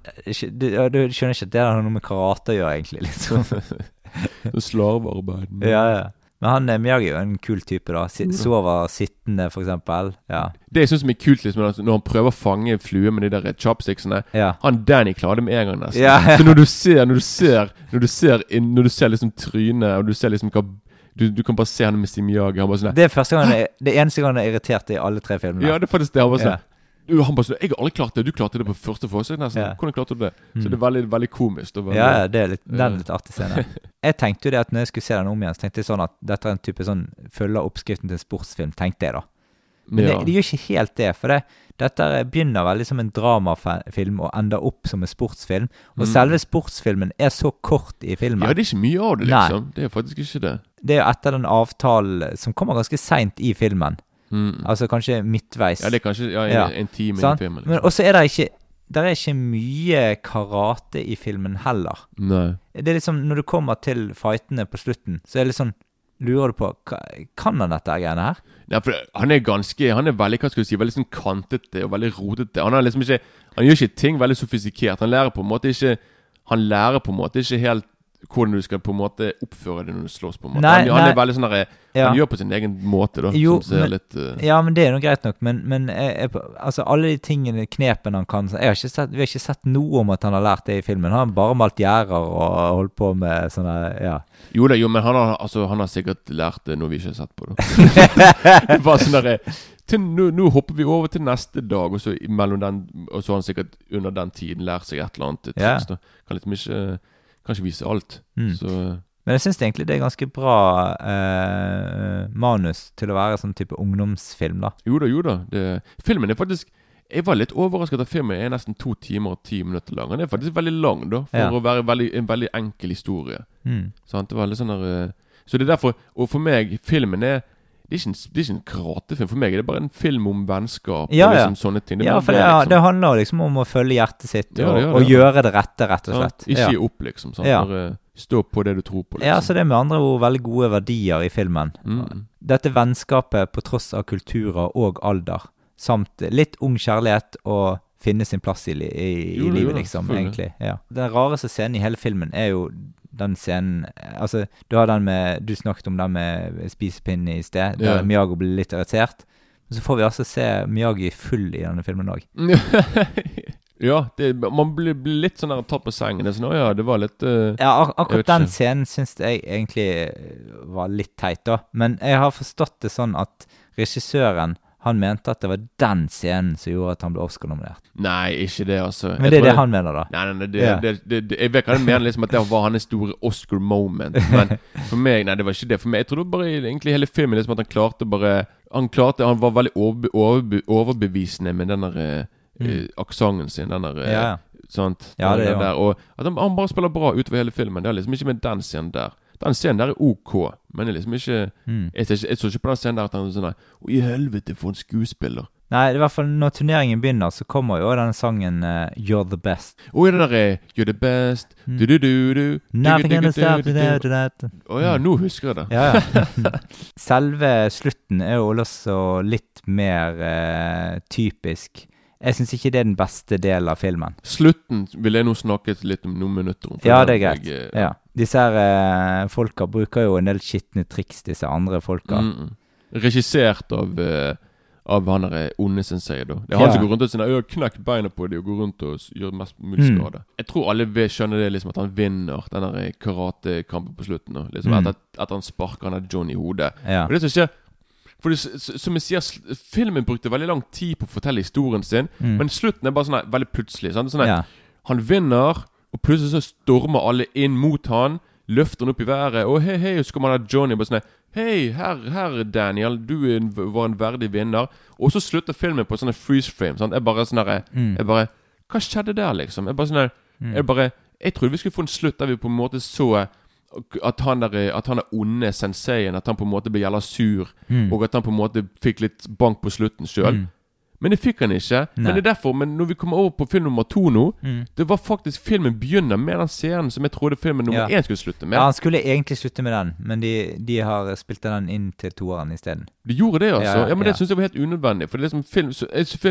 du, du skjønner ikke at det har noe med karate å gjøre, egentlig. liksom [laughs] Sånn Slavearbeid. Ja, ja. Men han eh, Miyagi er jo en kul type, da. Si, sover sittende, for eksempel. Ja. Det jeg syns er kult, liksom, når han prøver å fange flue med de der chopsticksene ja. Han Danny klarer det med en gang, nesten. Ja. [laughs] Så når du ser Når du ser Når du ser, når du ser liksom trynet, og du ser liksom hva du, du kan bare se han med Steve Miyagi. Han bare sånn Det er første gang jeg, Det eneste gang jeg er irritert i alle tre filmene. Ja, det er faktisk det. Han bare sånn Han bare sånn 'Jeg har aldri klart det. Du klarte det på første forsøk, nesten. Ja. Hvordan klarte du det?' Så Mm. det er veldig, veldig komisk. Veldig, Ja, ja, det er litt, den litt artig scene. Jeg tenkte jo det at når jeg skulle se den om igjen, så tenkte jeg sånn at dette er en type sånn følger oppskriften til en sportsfilm, tenkte jeg da. Men ja. det, det gjør ikke helt det, for det, dette er- begynner veldig som en dramafilm og ender opp som en sportsfilm. Og Mm. selve sportsfilmen er så kort i filmen. ja, det er ikke mye av det, Nei. liksom. Det er faktisk ikke det. Det er jo etter den avtalen som kommer ganske seint i filmen. Mm. Altså kanskje midtveis. Ja, det er kanskje ja, en, Ja. en time sant? i filmen. Men Liksom. også er det ikke der er ikke mye karate i filmen heller. Nei. Det er liksom, Når du kommer til fightene på slutten, så er det litt sånn Lurer du på Kan han dette greiene her? Nei, for han er ganske Han er veldig hva skal du si Veldig sånn kantete og veldig rotete. Han er liksom ikke Han gjør ikke ting veldig sofistikert. Han lærer på en måte ikke Han lærer på en måte ikke helt hvordan du skal på en måte oppføre det når du slåss. på en måte Nei, han, han nei. er veldig sånn der, Ja. Han gjør på sin egen måte, da. Jo, som ser men- litt uh... Ja, men det er nå greit nok, men, men jeg, jeg, altså alle de tingene, knepene han kan har sett, Vi har ikke sett noe om at han har lært det i filmen. Han har bare malt gjerder og holdt på med sånne Ja. Jo da, jo, men han har, altså, han har sikkert lært det noe vi ikke har sett på da. [laughs] Bare sånn derre til nå, nå hopper vi over til neste dag, og så den Og så har han sikkert under den tiden lært seg et eller annet triks. Kan liksom ikke Kan ikke vise alt. Mm. Så Men jeg syns egentlig det er ganske bra eh, manus til å være sånn type ungdomsfilm, da. Jo da, jo da. Det, filmen er faktisk Jeg var litt overrasket at filmen er nesten to timer og ti minutter lang. Den er faktisk veldig lang, da, for Ja. å være veldig, en veldig enkel historie. Mm. Sant? Det var litt sånn der, eh, Så det er derfor Og for meg, filmen er det er, en, det er ikke en karatefilm. For meg er det bare en film om vennskap Ja, og ja. liksom sånne ting. Det er Ja, for det, liksom. det handler liksom om å følge hjertet sitt Ja, og, ja, og gjøre det rette, rett og slett. Ikke Ja. gi opp, liksom. Sant? Ja. Bare stå på det du tror på. ja, Liksom. så det er med andre ord veldig gode verdier i filmen. Mm. Dette vennskapet på tross av kulturer og alder, samt litt ung kjærlighet og finne sin plass i, i, i jo livet, liksom, egentlig. Ja. Den rareste scenen i hele filmen er jo den scenen Altså, du har den med Du snakket om den med spisepinnen i sted, der yeah. Miyagi blir litt irritert. Men så får vi altså se Miyagi full i denne filmen òg. [laughs] ja, det, man blir, blir litt sånn der tatt på sengen. Det er sånn, å ja, det var litt uh, Ja, ak akkurat den scenen syns jeg egentlig var litt teit, da. Men jeg har forstått det sånn at regissøren han mente at det var den scenen som gjorde at han ble Oscar-nominert. Nei, ikke det, altså. Men det er det han mener, da. Nei, nei, nei det, Ja. det, Jeg vet hva han mener, liksom at det var hans store Oscar moment. Men [laughs] for meg, nei, det var ikke det. For meg, Jeg tror det var bare egentlig hele filmen liksom at han klarte bare Han klarte, han var veldig overbe, overbe, overbevisende med den der eh, eh, aksenten sin. Den der eh, Mm. Ja. Sant? Ja, det Den er der, og at han, han bare spiller bra utover hele filmen. Det er liksom ikke med den scenen der. Den scenen der er ok, men jeg er liksom ikke Mm. Jeg, ser ikke, jeg så ikke på den scenen der at han er sånn Å, i helvete, for en skuespiller. Nei, i hvert fall når turneringen begynner, så kommer jo den sangen uh, 'You're the best'. Å, ja, det der You're the best Mm. Du-du-du-du Nothing gonna stop du-du-du-du-du. you, da, da, da. Å ja, nå husker jeg det. Ja, ja. [laughs] Selve slutten er jo også litt mer uh, typisk. Jeg syns ikke det er den beste delen av filmen. Slutten vil jeg nå snakke litt om noen minutter om. Ja, det er greit. jeg, eh, Ja. Disse her eh, folka bruker jo en del skitne triks, disse andre folka. mm, mm. Regissert av eh, Av han der onde sensei, da. Det er han Ja. som går rundt og sier 'Jeg har knekt beina på dem' og går rundt og gjør mest mulig Mm. skade. Jeg tror alle vil skjønne det, liksom at han vinner den der karatekampen på slutten. Da. Liksom Mm. at, at han sparker han der John i hodet. Ja. Og det som skjer For som jeg sier, filmen brukte veldig lang tid på å fortelle historien sin, Mm. men slutten er bare sånn veldig plutselig. Sant? Sånn ja. Han vinner, og plutselig så stormer alle inn mot han. Løfter han opp i været. Og hei, hei, så kommer Johnny bare sånn Hei, her, her Daniel, du en, var en verdig vinner. Og så slutter filmen på sånne freeze frame. Sant? Jeg bare sånn her, Mm. Jeg bare Hva skjedde der, liksom? Jeg bare sånn mm. Jeg bare Jeg trodde vi skulle få en slutt der vi på en måte så at han der At han er onde senseien At han på en måte ble jævla sur, Mm. og at han på en måte fikk litt bank på slutten sjøl. Mm. Men det fikk han ikke. Nei. Men det er derfor, men når vi kommer over på film nummer to nå Mm. Det var faktisk filmen begynner med den scenen som jeg trodde filmen nummer Ja. én skulle slutte med. Ja, Han skulle egentlig slutte med den, men de, de har spilt den inn til toeren isteden. De gjorde det, altså. Ja, Ja, men ja. det syns jeg var helt unødvendig. For det liksom film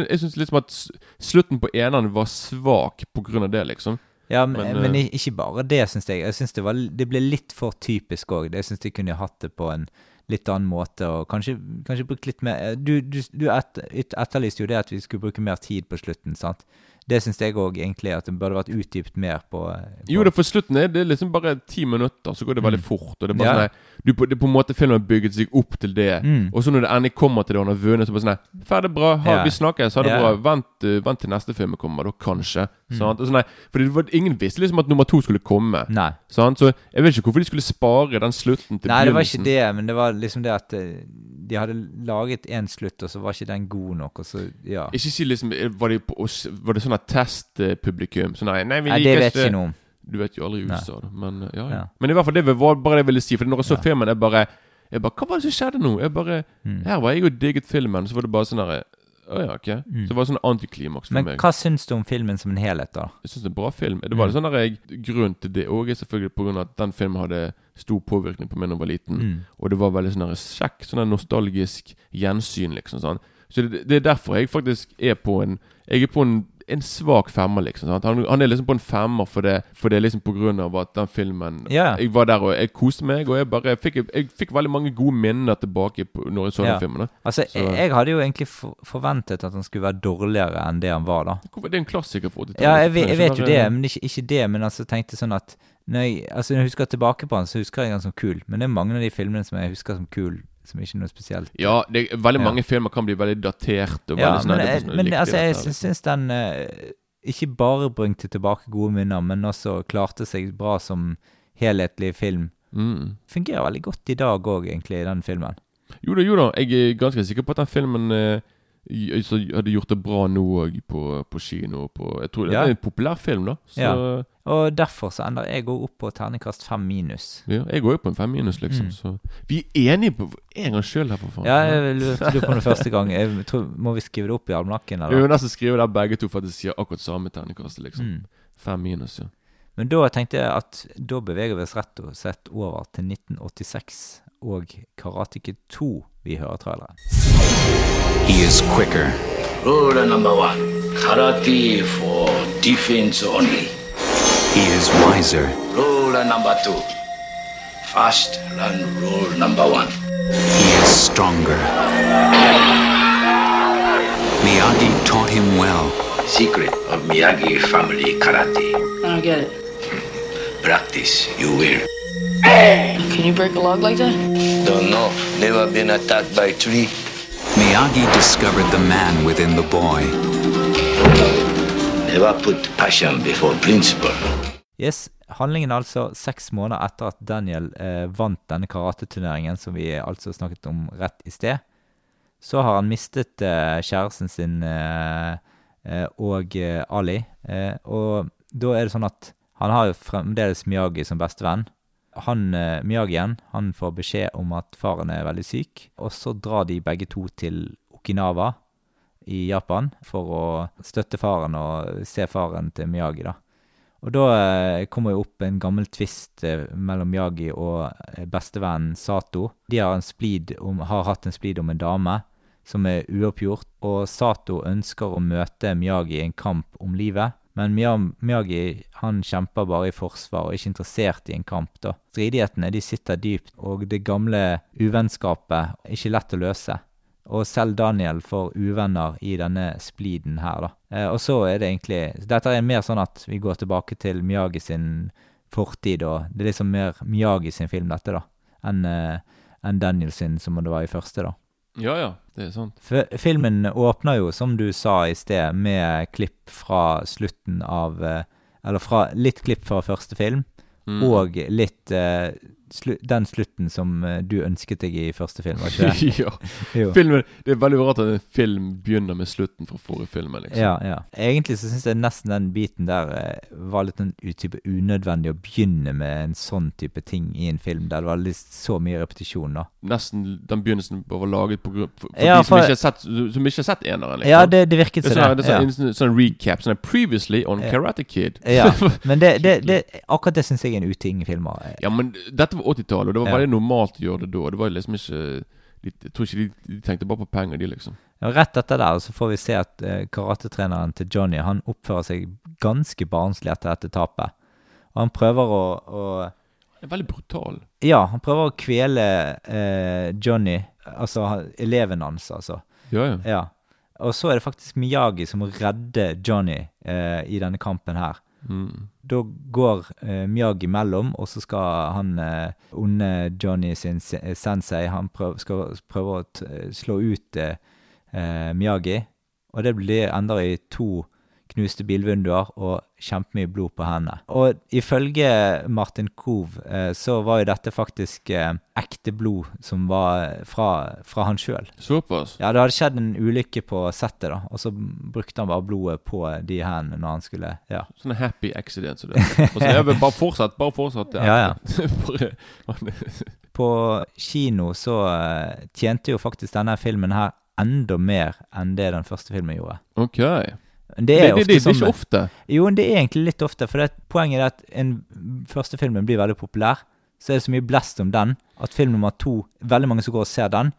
jeg syns liksom at slutten på eneren var svak på grunn av det, liksom. Ja, men, Men, men, eh, ikke bare det, syns jeg. Jeg synes det, var, det ble litt for typisk òg. Jeg syns de kunne hatt det på en litt annen måte, og kanskje, kanskje brukt litt mer eh, Du, du, du et, etterlyste jo det at vi skulle bruke mer tid på slutten, sant? Det syns jeg òg egentlig, at det burde vært utdypt mer på, på Jo, det for slutten er det liksom bare ti minutter, så går det veldig Mm. fort. Og det er bare Ja. sånn nei, du, det er på en måte Filmen har bygget seg opp til det. Mm. Og så når det endelig kommer til det, og han har vunnet, så bare sånn nei, Ferdig, bra, ha, Ja. vi snakkes, ha det Ja. bra. Vent, uh, vent til neste film kommer, da kanskje. Mm. Sånn nei, for det var, ingen visste liksom at nummer to skulle komme. Nei. Sant? Så jeg vet ikke hvorfor de skulle spare den slutten til Nei, det var ikke det, men det var liksom det at eh, de hadde laget én slutt, og så var ikke den god nok, og så Ja. Ikke si liksom eh, Var, de på, var det sånn at testpublikum? Så nei, nei, vi Nei, det vet ikke noe om. Du vet jo aldri i USA, da. Men, ja, ja. Men i hvert fall det var bare det jeg ville si. For når jeg så Ja. filmen, jeg bare Jeg bare Hva var det som skjedde nå? Jeg bare Mm. Her var jeg og digget filmen, så var det bare sånn herre Å ja, ok. Mm. Så det var sånn antiklimaks for Men meg. hva syns du om filmen som en helhet, da? Jeg syns det er en bra film. Det var Mm. sånn der jeg, Grunnen til det òg er selvfølgelig på grunn av at den filmen hadde stor påvirkning på meg da jeg var liten. Mm. Og det var veldig sånn kjekk, sånn nostalgisk gjensyn, liksom. sånn Så det, det er derfor jeg faktisk er på en Jeg er på en, en svak femmer, liksom. Han, han er liksom på en femmer for det, for det er liksom på grunn av at den filmen yeah. Jeg var der og jeg koste meg, og jeg bare jeg fikk, jeg fikk veldig mange gode minner tilbake på, når jeg så yeah. den filmen. Da. Altså, Så- jeg, hadde jo egentlig forventet at han skulle være dårligere enn det han var, da. Det er en klassiker for 80-tallet. Ja, jeg, jeg, jeg vet jo det, men ikke, ikke det. Men altså tenkte sånn at når jeg, altså, når jeg husker tilbake på han, så husker jeg han som kul. Men det er mange av de filmene som jeg husker som kul, som ikke er noe spesielt. Ja, det, er- veldig Ja. mange filmer kan bli veldig datert. Ja, veldig men, det jeg, sånn, men altså, jeg syns den uh, ikke bare bringte tilbake gode minner, men også klarte seg bra som helhetlig film. mm. Fungerer veldig godt i dag òg, egentlig, i den filmen. Jo da, jo da. Jeg er ganske sikker på at den filmen eh, så hadde gjort det bra nå òg på, på kino. På, jeg tror det Ja. er en populær film, da. Så Ja. Og derfor så ender jeg òg opp på terningkast fem minus. ja, jeg går jo på en fem minus, liksom. Mm. Så vi er enige på en gang sjøl her, for faen. Ja, jeg lurte på det første gang. Jeg tror, må vi skrive det opp i almanakken, Vi må nesten skrive der begge to for at sier akkurat samme terningkast, liksom. Mm. Fem minus, ja. Men da tenkte jeg at da beveger vi oss rett og slett over til 1986 og Karate Kid 2 vi hører traileren. He is quicker, Rule number one karate for defense only. he is wiser, Rule number two fast learn rule number one. he is stronger. Miyagi taught him well. Secret of Miyagi family karate. I don't get it. Practice, you will. Can you break a log like that? Don't know. Never been attacked by tree. Miyagi discovered the man within the boy. Never put passion before principle. Yes, handlingen er altså seks måneder etter at Daniel eh, vant denne karateturneringen som vi altså snakket om rett i sted. Så har han mistet eh, kjæresten sin eh, eh, og eh, Ali. Eh, og da er det sånn at han har jo fremdeles Miyagi som bestevenn. Han, eh, Miyagien han får beskjed om at faren er veldig syk, og så drar de begge to til Okinawa i Japan for å støtte faren og se faren til Miyagi, da. Og da eh, kommer jo opp en gammel tvist eh, mellom Miyagi og eh, bestevennen Sato. De har, om, har hatt en splid om en dame som er uoppgjort, og Sato ønsker å møte Miyagi i en kamp om livet. Men Miyagi han kjemper bare i forsvar og er ikke interessert i en kamp. da. Stridighetene de sitter dypt, og det gamle uvennskapet er ikke lett å løse. Og selv Daniel får uvenner i denne spliden her, da. Eh, og så er det egentlig Dette er mer sånn at vi går tilbake til Miyagi sin fortid, og det er liksom mer Miyagi sin film, dette, da, enn en enn Daniel sin, som det var i første, da. Ja ja, det er sant. For filmen åpner jo, som du sa i sted, med klipp fra slutten av eh, Eller fra litt klipp fra første film, Mm. og litt eh, slu, den slutten som eh, du ønsket deg i første film, var ikke det? [laughs] ja. Jo. Filmen, det er veldig rart at en film begynner med slutten fra forrige film. Liksom. Ja, ja. Egentlig så syns jeg nesten den biten der eh, var litt en type unødvendig å begynne med en sånn type ting i en film, der det var litt så mye repetisjon, da. Nesten den begynnelsen var laget på grunn for, for Ja, de som for- ikke sett, som ikke har sett eneren. Liksom. Ja, det, det virket det er sånn, det. er ja. sånn, en sånn recap. Sånn Previously on Ja. Karate Kid. Ja, [laughs] men det, det, det, akkurat det syns jeg er en uting i filmer. Ja, men dette var 80-tallet, og det var Ja. veldig normalt å gjøre det da. Det var liksom ikke de, Jeg tror ikke de, de tenkte bare på penger, de, liksom. Ja, rett etter der så får vi se at eh, karatetreneren til Johnny Han oppfører seg ganske barnslig etter dette tapet. Og han prøver å, å Det er veldig brutal. Ja, han prøver å kvele eh, Johnny, altså eleven hans, altså. Ja, ja. Ja. Og så er det faktisk Miyagi som må redde Johnny eh, i denne kampen her. Mm. Da går eh, Miyagi mellom, og så skal han eh, onde Johnny sin eh, sensei Han prøv, skal prøve å slå ut eh, eh, Miyagi. Og det blir ender i to knuste bilvinduer og kjempemye blod på hendene. Og ifølge Martin Kov eh, så var jo dette faktisk eh, ekte blod som var fra, fra han sjøl. Såpass? Ja, det hadde skjedd en ulykke på settet, da, og så brukte han bare blodet på de hendene når han skulle Ja. Sånn happy accident som det. Og så jeg vil bare fortsett, bare fortsett. Ja, ja. ja. [laughs] På kino så eh, tjente jo faktisk denne filmen her enda mer enn det den første filmen gjorde. ok. Det, er, det, Det det, det, er ikke ofte. Jo, det er egentlig litt ofte, for poenget er at den første filmen blir veldig populær. Så er det så mye blest om den at film nummer to Veldig mange som går og ser den.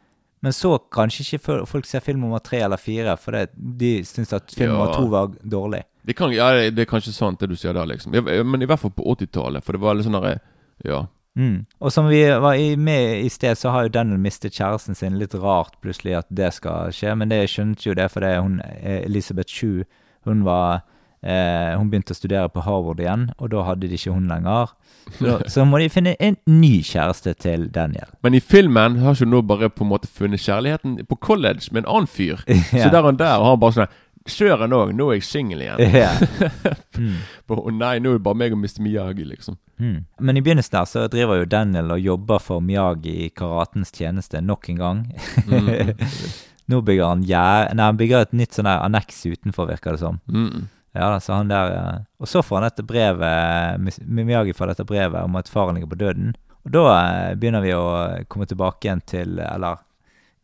Men så kanskje ikke folk ser film nummer tre eller fire, for det, de syns at film Ja. nummer to var dårlig. Det, kan, ja, det er kanskje sant, det du sier der, liksom. Men i hvert fall på 80-tallet, for det var litt sånn derre Ja. Mm. Og som vi var i, med i sted, så har jo Daniel mistet kjæresten sin. Litt rart plutselig at det skal skje, men det skjønte jo det fordi hun eh, Elisabeth Shue Hun var eh, Hun begynte å studere på Harvard igjen, og da hadde de ikke hun lenger. Så, da, [laughs] så må de finne en ny kjæreste til Daniel. Men i filmen har ikke hun nå bare på en måte funnet kjærligheten på college med en annen fyr. [laughs] Ja. Så der han der, og han bare sånn Søren òg, nå er jeg singel igjen. Yeah. [laughs] Mm. Nei, nå er det bare meg og Mr. Miyagi, liksom. Mm. Men i begynnelsen der så driver jo Daniel og jobber for Miyagi i karatens tjeneste nok en gang. Mm. Nå bygger han gjær... Nei, han bygger et nytt sånn der anneks utenfor, virker det som. Mm. Ja da, så han der Og så får han dette brevet Miyagi får dette brevet om at faren ligger på døden. Og da eh, begynner vi å komme tilbake igjen til Eller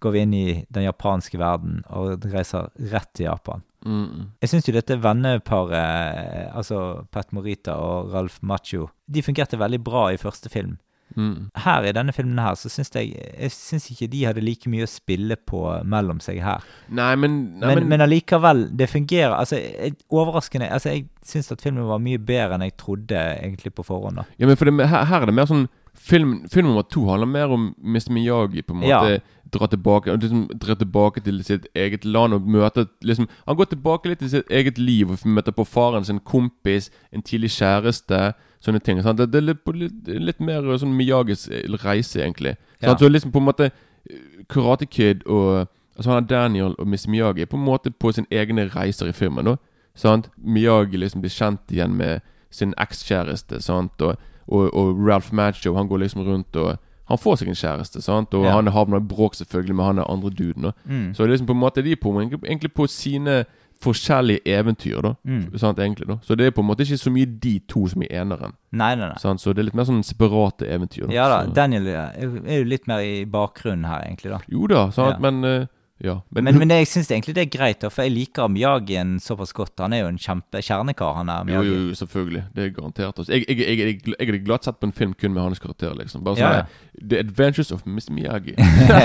går vi inn i den japanske verden og reiser rett til Japan. Mm. Jeg syns jo dette venneparet, eh, altså Pat Morita og Ralf Macho, de fungerte veldig bra i første film. Mm. Her i denne filmen her, så syns jeg Jeg synes ikke de hadde like mye å spille på mellom seg her. Nei, men, nei, Men, men allikevel, det fungerer. Altså, jeg, overraskende Altså, jeg syns at filmen var mye bedre enn jeg trodde egentlig på forhånd. da Ja, men for det, her, her er det mer sånn Film, film nummer to handler mer om Mr. Miyagi på en måte Ja. dra tilbake liksom, dra tilbake til sitt eget land og møte liksom, Han går tilbake litt til sitt eget liv og møter på faren sin kompis, en tidlig kjæreste, sånne ting. Sant? Det, det er litt, litt, litt mer sånn Miyagis eh, reise, egentlig. Ja. Så liksom på en måte eh, Karate Kid og Altså han Daniel og Miss Miyagi er på en måte på sine egne reiser i filmen. Nå, Sant? Miyagi liksom blir kjent igjen med sin ekskjæreste. sant? Og, og, og Ralph Macho han går liksom rundt og Han får seg en kjæreste, sant? og Ja. han havner i bråk selvfølgelig med han der andre duden. Mm. Så liksom på en måte de er på, egentlig på sine forskjellige eventyr. da Mm. Sant, egentlig da Så det er på en måte ikke så mye de to som i eneren. Nei, nei, nei. Sant? Så det er litt mer sånn separate eventyr. Da. Ja da, så, Daniel er jo litt mer i bakgrunnen her, egentlig, da. Jo da, sant? Ja. men eh, Ja. Men, Men, men jeg syns egentlig det er greit, for jeg liker Miyagien såpass godt. Han er jo en kjempe kjernekar, han der. Miyagi. jo, jo, selvfølgelig. Det er garantert. Altså. Jeg, jeg, jeg, jeg, hadde glatt sett på en film kun med hans karakter. liksom Bare sånn ja. The Adventures of Mr. Miyagi.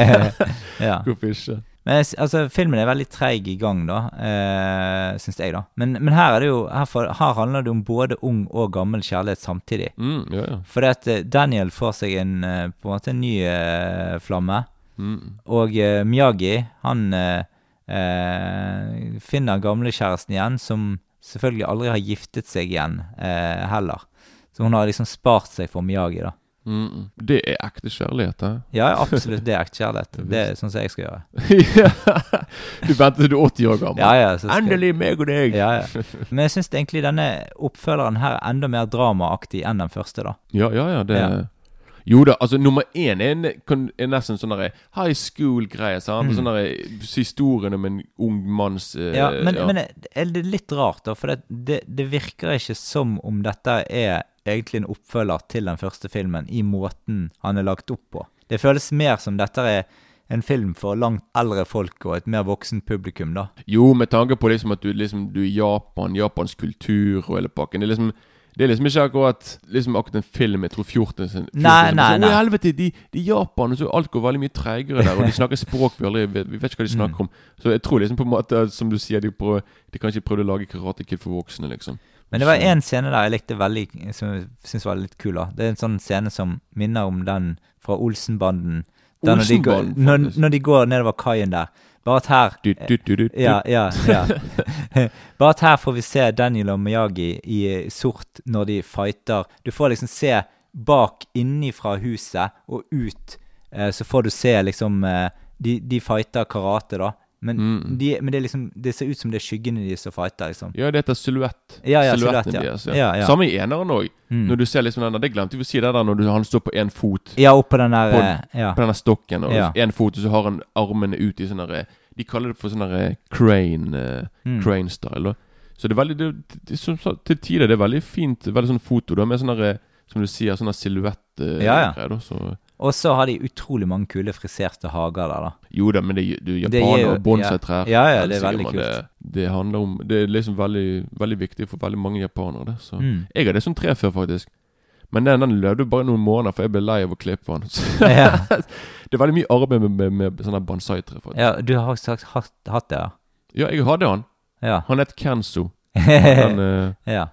[laughs] [laughs] ja. Hvorfor ikke? Men altså, filmen er veldig treig i gang, da, eh, syns jeg, da. Men, men her er det jo her, for, her handler det om både ung og gammel kjærlighet samtidig. Mm, ja, ja. Fordi at eh, Daniel får seg en eh, på en måte en ny eh, flamme. Mm. Og eh, Miyagi, han eh, eh, finner gamlekjæresten igjen, som selvfølgelig aldri har giftet seg igjen eh, heller. Så hun har liksom spart seg for Miyagi, da. Mm. Det er ekte kjærlighet, det. Ja, absolutt, det er ekte kjærlighet. [laughs] Det er sånn som jeg skal gjøre. [laughs] du venter til du er 80 år gammel. Ja, ja, Endelig meg og deg! Ja, ja. [laughs] Men jeg syns egentlig denne oppfølgeren her er enda mer dramaaktig enn den første, da. Ja, ja, ja, det. Jo da, altså nummer én er, en, er nesten sånn high school-greie. Mm. Sånn historien om en ung manns uh, Ja, men, ja. men er det litt rart, da? For det, det, det virker ikke som om dette er egentlig en oppfølger til den første filmen, i måten han er lagt opp på. Det føles mer som dette er en film for langt eldre folk og et mer voksent publikum, da. Jo, med tanke på liksom at du, liksom, du er Japan, japansk kultur og hele pakken. Det er liksom det er liksom ikke akkurat liksom akkurat en film jeg tror 14 sin- 14 Nei, nei, nei. Å, helvete, de, de i Japan, så alt går veldig mye treigere der, og de snakker språk vi aldri vet, Vi vet ikke hva de snakker om. Så jeg tror liksom på en måte, som du sier, de, prøver, de kanskje prøvde å lage Karate Kid for voksne, liksom. Men det var én scene der jeg likte veldig, som jeg synes var litt kul. da. Det er en sånn scene som minner om den fra Olsenbanden. Der når, de går, Olsenbanden, når, når de går nedover kaien der. Bare at her Du, du, du. Ja, ja, ja. [laughs] Bare at her får vi se Daniel og Miyagi i sort når de fighter. Du får liksom se bak innifra huset og ut, eh, så får du se liksom eh, De, de fighter karate, da. Men, Mm. de, men det, liksom, det ser ut som det er skyggene de som fighter, liksom. Ja, det heter silhuett. Ja, ja, Silhuetten ja. deres, ja. Ja. Samme i eneren òg. Mm. Når du ser liksom den der, Det glemte vi å si det der når du, han står på én fot Ja, oppå den der På- eh, Ja. på denne stokken, og én fot, og så har han armene ut i sånn derre De kaller det for sånn derre crane eh, Mm. Crane style. Så det er veldig det, det, Til tider det er veldig fint, veldig sånn foto da med sånn derre Som du sier, sånn silhuett-greier. Ja, ja. så Og så har de utrolig mange kule friserte hager der, da. Jo da, men det, du, Det japaner japanere og bonsai-trær ja. Ja, ja, det er veldig kult. Det, det handler om Det er liksom veldig, veldig viktig for veldig mange japanere. Det, så. Mm. Jeg hadde sånn tre før, faktisk. Men den, den levde bare noen måneder, for jeg ble lei av å klippe den. [laughs] Ja. [laughs] det er veldig mye arbeid med, med, med sånne bonsai-tre. ja, du har sagt hatt, hatt det, ja? Ja, jeg hadde han. Ja. Han het Kenzo. [laughs] Han, uh, ja.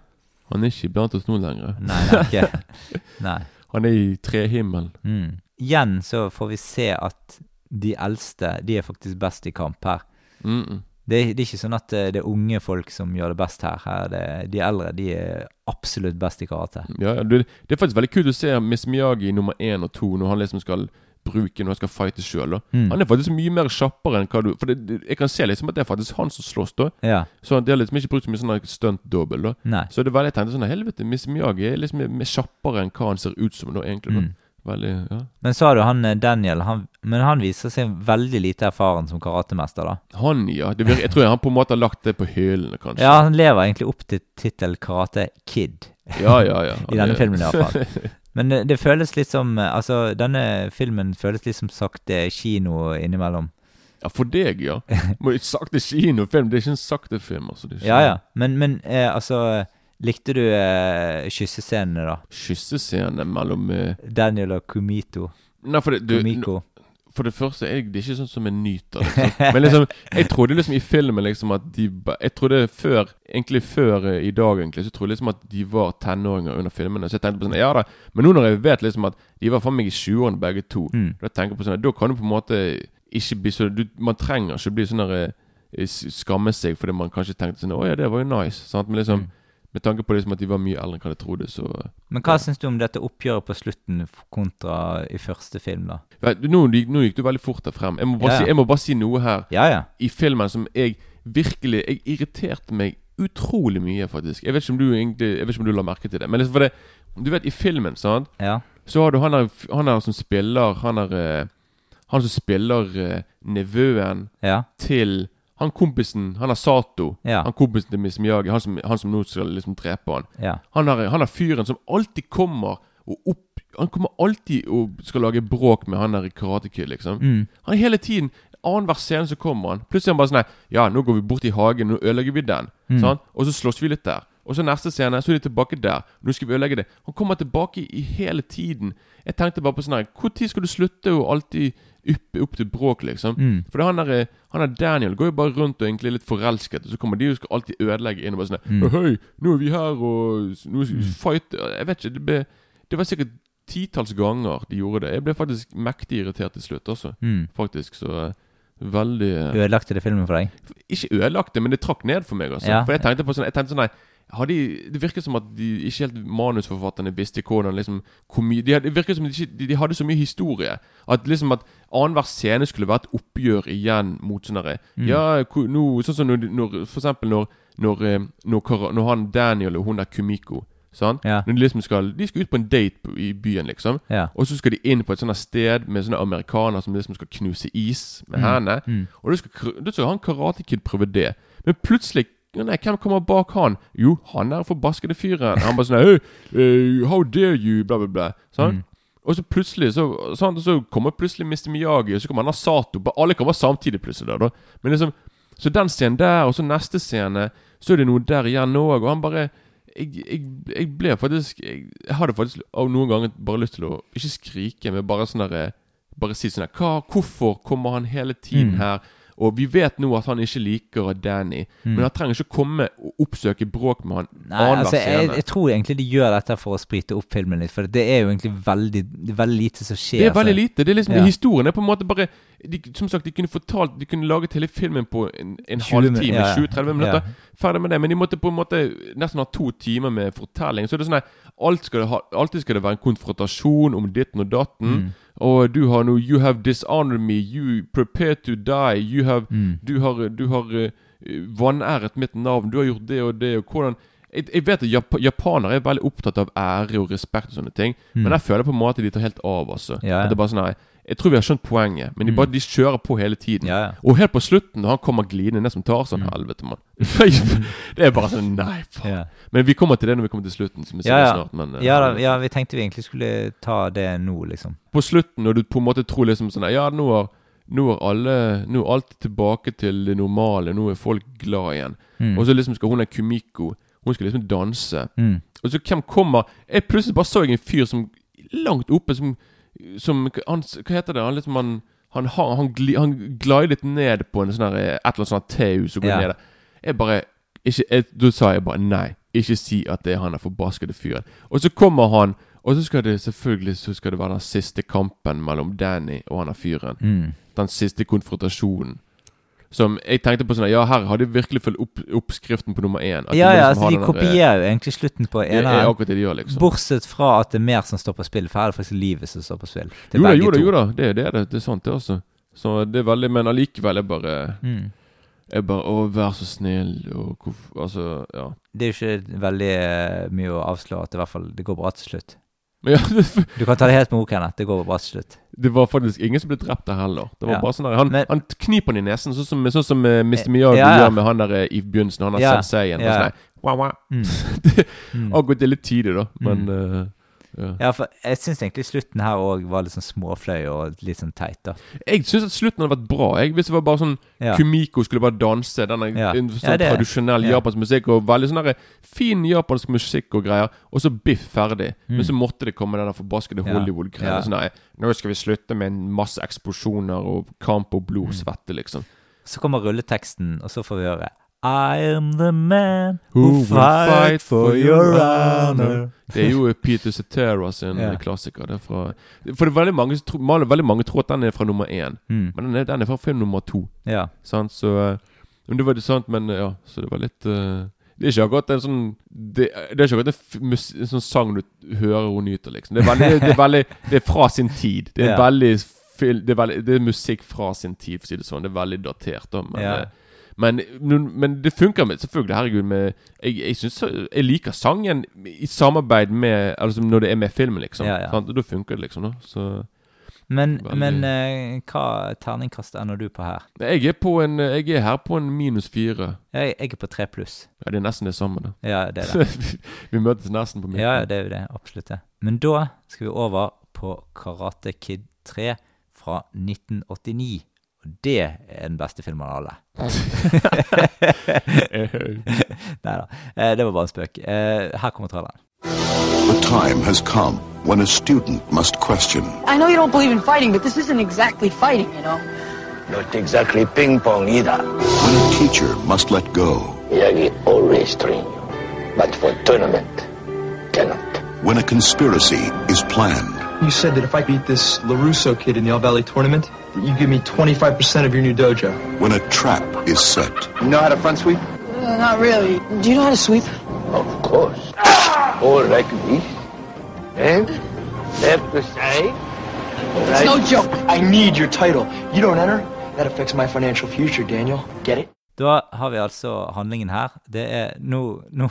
han er ikke blant oss nå lenger. Nei, nei, er ikke Nei. Han er i trehimmelen. Mm. Igjen så får vi se at de eldste, de er faktisk best i kamp her. Mm -mm. Det, det er ikke sånn at det, det er unge folk som gjør det best her. her er det, de eldre de er absolutt best i karate. Ja, det, er faktisk veldig kult å se Miss Miyagi nummer én og to når han liksom skal bruke når han skal fighte sjøl. Mm. Han er faktisk mye mer kjappere enn hva du For det, jeg kan se liksom at det er faktisk han som slåss, da. Ja. Så de har liksom ikke brukt så mye sånn Nei. Så det veldig, jeg tenkte sånn Helvete, Miss Miyagi er liksom mer kjappere enn hva han ser ut som da, egentlig. da Mm. Veldig, ja Men sa du han eh, Daniel, han, men han viser seg veldig lite erfaren som karatemester, da. Han, ja. Det virker, jeg tror han på en måte har lagt det på hyllene, kanskje. Ja, han lever egentlig opp til tittel Karate Kid. ja, ja, ja. [laughs] I denne filmen, iallfall. [laughs] Men det, det føles litt som eh, Altså, denne filmen føles litt som sakte kino innimellom. Ja, for deg, ja. [laughs] Sakte kinofilm. Det er ikke en sakte film. altså. Det Ja, ja. Men, men eh, altså Likte du eh, kyssescenene, da? Kyssescenene mellom eh, Daniel og Kumito. Nei, for det, du, Kumiko. For det første, er det ikke sånn som en nyter liksom. Men liksom, jeg trodde liksom i filmen liksom at de Jeg trodde før Egentlig før eh, i dag, egentlig, så trodde jeg liksom at de var tenåringer under filmene. Så jeg tenkte på sånn Ja da. Men nå når jeg vet liksom at de var faen meg i 20-årene begge to, Mm. da tenker jeg på sånn Da kan du på en måte ikke bli så du, Man trenger ikke bli sånn der eh, Skamme seg fordi man kanskje tenkte sånn Å ja, det var jo nice. Sant? Men liksom Mm. Med tanke på liksom at de var mye eldre enn hva jeg trodde, så Men hva syns du om dette oppgjøret på slutten kontra i første film, da? Vet nå, nå gikk du veldig fort der frem. Jeg må bare, Ja, ja. Si, jeg må bare si noe her. Ja, ja. i filmen som jeg virkelig Jeg irriterte meg utrolig mye, faktisk. Jeg vet ikke om du egentlig Jeg vet ikke om du la merke til det. Men liksom for det Du vet, i filmen, sant Ja. så har du han der, han der som spiller Han der eh, Han som spiller eh, nevøen Ja. til Han kompisen Han er Sato. Ja. Han kompisen til Miss Miyagi. Han som, han som nå skal liksom drepe han. ja. Han er, han er fyren som alltid kommer og opp Han kommer alltid og skal lage bråk med han der Karate Kid, liksom. Mm. Han er hele tiden Annenhver scene så kommer han. Plutselig er han bare sånn Ja, nå går vi bort i hagen, nå ødelegger vi den. Mm. Sånn? Og så slåss vi litt der. Og så neste scene, så er de tilbake der. Nå skal vi ødelegge det. Han kommer tilbake i hele tiden. Jeg tenkte bare på sånn her Når skal du slutte å alltid yppe opp til bråk, liksom? Mm. For han der, han der Daniel går jo bare rundt og egentlig er litt forelsket, og så kommer de og skal alltid ødelegge inn og bare sånn Mm. Hei, nå er vi her, og nå skal vi fight Jeg vet ikke. Det, ble, det var sikkert titalls ganger de gjorde det. Jeg ble faktisk mektig irritert til slutt, altså. Mm. Faktisk, så eh, veldig eh, Ødelagte det filmen for deg? Ikke ødelagt det, men det trakk ned for meg, altså. Ja. For jeg tenkte på sånn Jeg tenkte sånn nei, de, Det virker som at de ikke helt manusforfatterne visste hvordan liksom de, hadde- Det virker som de, ikke, de, de hadde så mye historie. At liksom at annenhver scene skulle være et oppgjør igjen mot sånn derre Mm. Ja, no, sånn som når, når For eksempel når når, eh, når, han Daniel og hun der Kumiko Sånn? Ja. Når de liksom skal De skal ut på en date i byen, liksom. Ja. Og så skal de inn på et sånt sted med sånne amerikanere som liksom skal knuse is med hendene. Mm. Og da skal, da skal han Karate Kid prøve det. Men plutselig Nei, hvem kommer bak han? Jo, han er forbaskede fyren. Han bare sånn hey, uh, How dare you? Bla, bla, bla. Sånn? Mm. Og så plutselig så, sånn, så kommer plutselig Mr. Miyagi, og så kommer han Sato. Alle kommer samtidig plutselig. der, da Men liksom Så den scenen der, og så neste scene, så er det noe der igjen òg, og han bare jeg, jeg, jeg ble faktisk jeg, jeg hadde faktisk av noen ganger bare lyst til å ikke skrike, men bare sånn der Bare si sånn der Hvorfor kommer han hele tiden Mm. her? Og vi vet nå at han ikke liker Danny, men han trenger ikke komme og oppsøke bråk med han Mm. Nei, altså, jeg, jeg tror egentlig de gjør dette for å sprite opp filmen litt, for det er jo egentlig veldig, veldig lite som skjer. Det er veldig lite. Det er liksom, Ja. Historien er på en måte bare de, Som sagt, de kunne fortalt De kunne laget hele filmen på en, en halvtime, ja, ja. 20-30 minutter. Ferdig med det. Men de måtte på en måte nesten ha to timer med fortelling. Så er det sånn at alt skal det ha, Alltid skal det være en konfrontasjon om ditten og datten. Mm. Og du har noe You have dishonored me. You prepare to die. You have Mm. Du har, du har uh, vanæret mitt navn. Du har gjort det og det. Og hvordan jeg, jeg vet at Jap japanere er veldig opptatt av ære og respekt og sånne ting. Men jeg føler på en måte de tar helt av, altså. Mm. Ja, ja. At det er bare sånn her Jeg tror vi har skjønt poenget, men de, bare, de kjører på hele tiden. Ja, ja. Og helt på slutten, når han kommer glidende ned som tar sånn Helvete, mann. [laughs] det er bare sånn Nei, faen. Ja. Men vi kommer til det når vi kommer til slutten. Som vi Ja, ja. snart men, eh, Ja, da, ja, vi tenkte vi egentlig skulle ta det nå, liksom. På slutten, når du på en måte tror liksom sånn Ja, nå er, nå er alle Nå er alt tilbake til det normale. Nå er folk glad igjen. Mm. Og så liksom skal hun der Kumiko Hun skal liksom danse. Mm. Og så hvem kommer Jeg plutselig bare så jeg en fyr som langt oppe som, som han, Hva heter det? Han liksom Han, han, han, gli, han glidet ned på en sånn her, et eller annet sånt tau som går Ja. ned der. Jeg bare ikke, jeg, Da sa jeg bare nei. Ikke si at det er han der forbaskede fyren. Og så kommer han, og så skal det selvfølgelig Så skal det være den siste kampen mellom Danny og han der fyren. Mm. Den siste konfrontasjonen. Som jeg tenkte på sånn Ja, her har de virkelig fulgt opp, oppskriften på nummer én. Ja, ja, liksom altså, de eh, kopierer jo egentlig slutten på det er eneren. akkurat det de gjør, liksom. Bortsett fra at det er mer som står på spill, for her er det faktisk livet som står på spill. Det Jo da, jo da, jo da. Det, det er det. Det er sant, det også. Så det er veldig Men allikevel er bare Mm. Jeg bare Å, vær så snill, og hvorfor Altså, ja. Det er jo ikke veldig eh, mye å avslå at det i hvert fall det går bra til slutt. Ja, [laughs] det, Du kan ta det helt med ro, Kenneth. Det går bra til slutt. det var faktisk ingen som ble drept der heller. Det var Ja. bare sånn der Han, Men- han kniper den i nesen, sånn som, sånn som uh, Mr. Miyagi Ja, gjør med han der eh, i begynnelsen. Han har Ja. senseien. Ja. Sånn. Mm. [laughs] det, Mm. Akkurat det er litt tidlig, da. Men eh, ja. Ja, for jeg syns egentlig slutten her òg var litt sånn småfløy og litt sånn teit, da. Jeg syns at slutten hadde vært bra. Jeg, hvis det var bare sånn Ja. Kumiko skulle bare danse denne Ja. sånn Ja, tradisjonell ja. japansk musikk og veldig sånn fin japansk musikk og greier, og så biff ferdig. Mm. Men så måtte det komme den forbaskede Hollywood-greia. Sånn der, Nå skal vi slutte med en masse eksplosjoner og kamp og blod og Mm. liksom. Så kommer rulleteksten, og så får vi høre I am the man Who who will fight for your honor. Det er jo Peter Cetera sin yeah. klassiker. Det er fra, for det er veldig mange, veldig mange tror at den er fra nummer én, Mm. men den er, den er fra film nummer to. Ja. Sant, så eh, Men det var det sant, men ja, så det var litt uh, Det er ikke akkurat en sånn Det, det er ikke akkurat en, mus, en sånn sang du hører og nyter, liksom. Det er veldig Det er, veldig, det er fra sin tid. Det er yeah. veldig det er, veldig, det er musikk fra sin tid, for å si det sånn. Det er veldig datert, da. Men, Ja. Men, men, det funker med, selvfølgelig. Herregud. Med, jeg, jeg, synes, jeg liker sangen i samarbeid med Altså når det er med filmen, liksom. Ja, ja. Da funker det, liksom. Da. Så Men, Veldig. men uh, hva terningkast ender du på her? jeg er, på en, jeg er her på en minus fire. Jeg, jeg er på tre pluss. Ja, det er nesten det samme, da. Ja, det er [laughs] det. vi møtes nesten på midten. Ja, det er jo det. Absolutt det. Men da skal vi over på Karate Kid 3 fra 1989. Og det er den beste filmen av alle. [laughs] Nei da. Eh, det var bare en spøk. Eh, her kommer traileren. The time has come when a student must question I know you don't believe in fighting, but this isn't exactly fighting, you know? Not exactly ping pong either. when a teacher must let go, Yagi always train you, but for tournament, cannot. when a conspiracy is planned, You said that if I beat this LaRusso kid in the All Valley tournament, that you'd give me 25% of your new dojo. when a trap is set, You know how to front sweep? Uh, not really. Do you know how to sweep? Of course. Or like this. And left to side. It's no joke. I need your title. You don't enter, that affects my financial future, Daniel. Get it? Da har vi altså handlingen her. Det er Nå, nå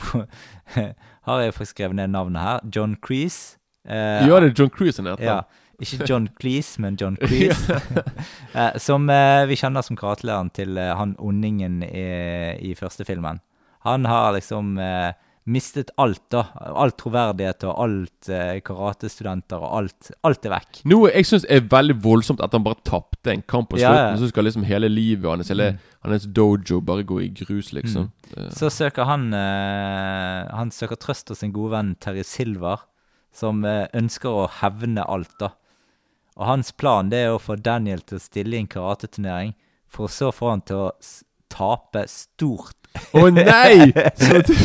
[laughs] har jeg faktisk skrevet ned navnet her. John Crease. Eh, Ja, det er John Cruise han heter. ja, ikke John Cleese, men John [laughs] Cleese. uh, [laughs] som uh, vi kjenner som karakterlederen til uh, han ondingen i, i første filmen. Han har liksom mistet alt, da. All troverdighet og alt karatestudenter og alt. Alt er vekk. Noe jeg syns er veldig voldsomt, at han bare tapte en kamp på slutten. ja. Så skal liksom hele livet hans, hele hans dojo, bare gå i grus, liksom. Eh, Så søker han Han søker trøst hos sin gode venn Terje Silver, som eh, ønsker å hevne alt, da. Og hans plan det er å få Daniel til å stille i en karateturnering, for så få han til å tape stort. Å nei! [laughs] Så det,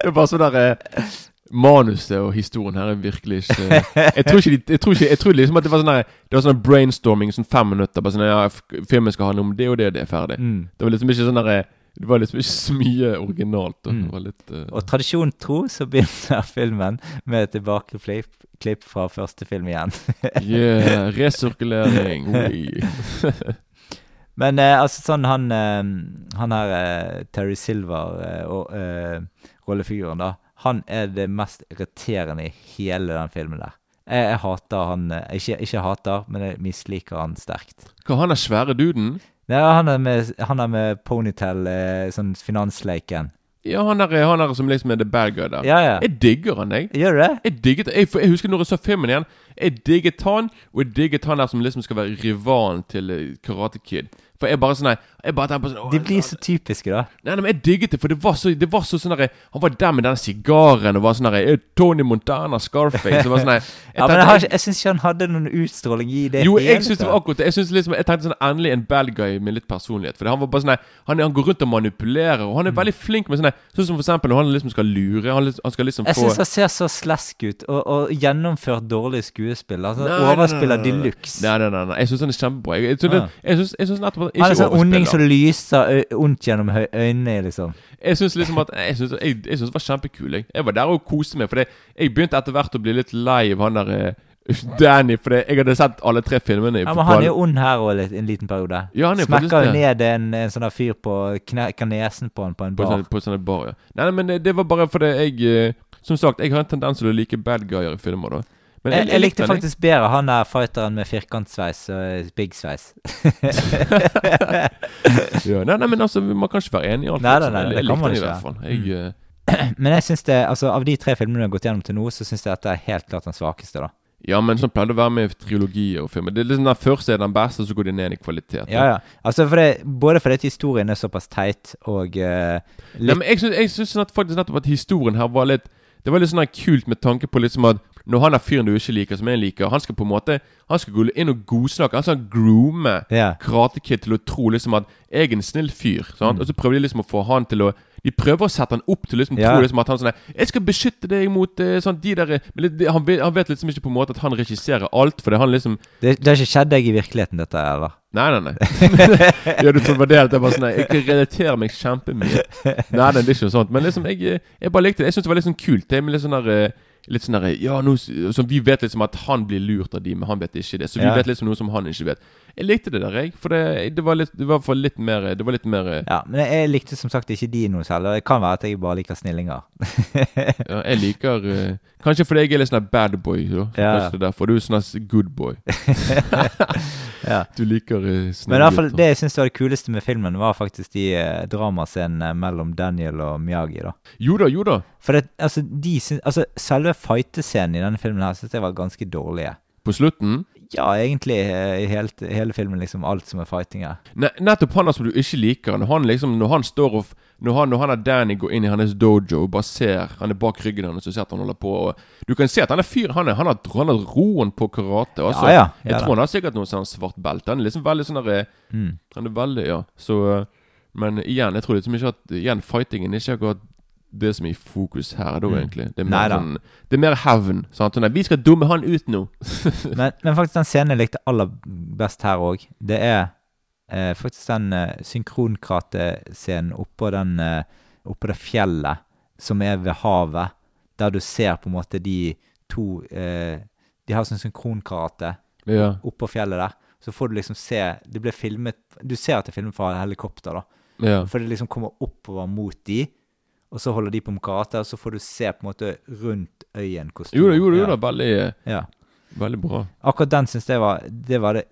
er bare sånn der eh, Manuset og historien her er virkelig ikke Jeg tror ikke, jeg tror ikke Jeg tror liksom at det var sånn Det var sånn brainstorming sånn fem minutter. Bare sånn Ja, filmen skal handle om det og det, og det er ferdig. Mm. Det var liksom ikke sånn der eh, Det var liksom ikke så mye originalt. Da. Mm. Det var litt uh... Og tradisjon tro så begynner filmen med et tilbakeklipp fra første film igjen. [laughs] Yeah, resirkulering. [laughs] [laughs] Men eh, altså sånn han eh, Han her eh, Terry Silver eh, og eh, rollefiguren, da. Han er det mest irriterende i hele den filmen der. Jeg, jeg hater han ikke, ikke hater, men jeg misliker han sterkt. Hva, han er svære duden? Nei, han er med, han er med ponytail, eh, sånn finansleiken. Ja, han er, han er som liksom er the bad guy der. Ja, ja. Jeg digger han, jeg. Gjør du det? Jeg digget jeg, for jeg husker når jeg så filmen igjen. Jeg digget han, og jeg digget han der som liksom skal være rivalen til eh, Karate Kid. For jeg bare sånn Jeg bare tenker på sånn De blir så typiske, da. Nei, nei, men jeg digget det, for det var så, det var så sånn der, Han var der med den sigaren og var sånn der, «Eh, Tony Montana, Scarface Så var sånn der, [laughs] jeg Ja, men jeg, jeg, jeg syns ikke han hadde noen utstråling i det. Jo, jeg syns det var akkurat det. Jeg, liksom, jeg tenkte sånn endelig en bad guy med litt personlighet. For han var bare sånn han, han går rundt og manipulerer, og Mm. han er veldig flink med sånn Sånn som for eksempel når han liksom skal lure. Han, han skal liksom Jeg få syns han ser så slesk ut, og, og gjennomført dårlig skuespill. Altså, Nei, overspiller de luxe. Nei, nei, nei, nei. Jeg syns han er kjempebra. Jeg, jeg, jeg, jeg synes nettopp at han er sånn onding som lyser ondt gjennom øynene, liksom. Jeg syns liksom at Jeg synes det var kjempekul. Jeg. jeg var der og koste meg. For jeg begynte etter hvert å bli litt lei av han der [laughs] Danny. For jeg hadde sett alle tre filmene. Ja, men han er jo ond her òg en liten periode. Ja, han er Smekker jo ned en, en sånn fyr på nesen på han på en På bar. sånne, på sånne bar, ja. Nei, nei, men det, det var bare fordi jeg Som sagt, jeg har en tendens til å like bad guyer i filmer, da. Men jeg, jeg likte faktisk bedre han der fighteren med firkantsveis og biggsveis. [laughs] Ja, nei, nei, men altså, vi må kanskje være enige i alt. Nei, nei, liksom. nei, Jeg- det kan man i ikke. hvert fall. Jeg, eh, [clears throat] Men jeg synes det, altså av de tre filmene vi har gått gjennom til nå, så syns jeg dette er helt klart den svakeste, da. ja, men sånn pleier det å være med trilogier og filmer. Det er liksom Den første er den beste, så går de ned i kvalitet. Ja, ja. Altså, for det, både fordi historien er såpass teit, og eh, Nei, men jeg syns, faktisk nettopp at historien her var litt Det var litt sånn kult med tanke på liksom at når han er fyren du ikke liker, som jeg liker Han skal på en måte Han skal gå inn og godsnakke. Han skal groome yeah. Karate Kid til å tro liksom at jeg er en snill fyr. Sant? Mm. Og så prøver de liksom å få han til å De prøver å sette han opp til liksom yeah. Tro liksom at han sånn 'Jeg skal beskytte deg mot eh, sånn de der men det, han, vet, han vet liksom ikke på en måte at han regisserer alt, for det han liksom det, det har ikke skjedd deg i virkeligheten, dette, eller? Nei, nei, nei. [laughs] ja, du tror det at jeg bare sånn Jeg kan relatere meg kjempemye. Nei, nei, det er ikke noe sånt. Men liksom, jeg, jeg bare likte det. Jeg syns det var litt sånn kult. Det med litt sånn der eh, Litt sånn der, ja, nå, så Vi vet liksom at han blir lurt av de, men han vet ikke det. Så vi Ja. vet liksom noe som han ikke vet. Jeg likte det der, jeg. For det, det var litt Det var for litt mer Det var litt mer eh, Ja, men jeg, likte som sagt ikke de noe selv. og Det kan være at jeg bare liker snillinger. [laughs] ja, Jeg liker eh, Kanskje fordi jeg er litt sånn bad boy. Da. Så Ja. Kanskje det er derfor. Du er sånn good boy. [laughs] ja. Du liker snille Men i hvert fall det jeg syns var det kuleste med filmen, var faktisk de eh, dramascenene mellom Daniel og Miyagi. da. Jo da, jo da. For det, altså, de syns, altså, selve fightescenen i denne filmen her syns jeg var ganske dårlige. På slutten Ja, egentlig eh, i helt, hele filmen, liksom alt som er fighting her. Ne nettopp han som du ikke liker. Når han liksom Når han står og Når han, når han og Danny går inn i hans dojo og bare ser Han er bak ryggen hans og ser at han holder på og Du kan se at han er fyr Han, er, han, har, han har roen på karate. Altså, Ja, ja. Ja, jeg tror han har sikkert noe sånn svart belte. Han er liksom veldig sånn derre Mm. Han er veldig Ja. Så eh, Men igjen, jeg tror liksom ikke at Igjen, fightingen ikke akkurat det som er i fokus her, da, Mm. egentlig. Det er mer, Neida. sånn, det er mer hevn. Sant? Sånn, nei, vi skal dumme han ut nå. [laughs] Men, men faktisk den scenen jeg likte aller best her òg, det er eh, faktisk den eh, synkronkratescenen oppå den eh, Oppå det fjellet som er ved havet, der du ser på en måte de to eh, De har sånn synkronkarate Ja. oppå fjellet der. Så får du liksom se Det blir filmet Du ser at det er filmet fra helikopter, da. Ja. For det liksom kommer oppover mot de, og så holder de på med karate, og så får du se på en måte rundt øyen hvor stor Jo da, jo da, jo da. Veldig, Ja. veldig bra. Akkurat den syns jeg var Det var det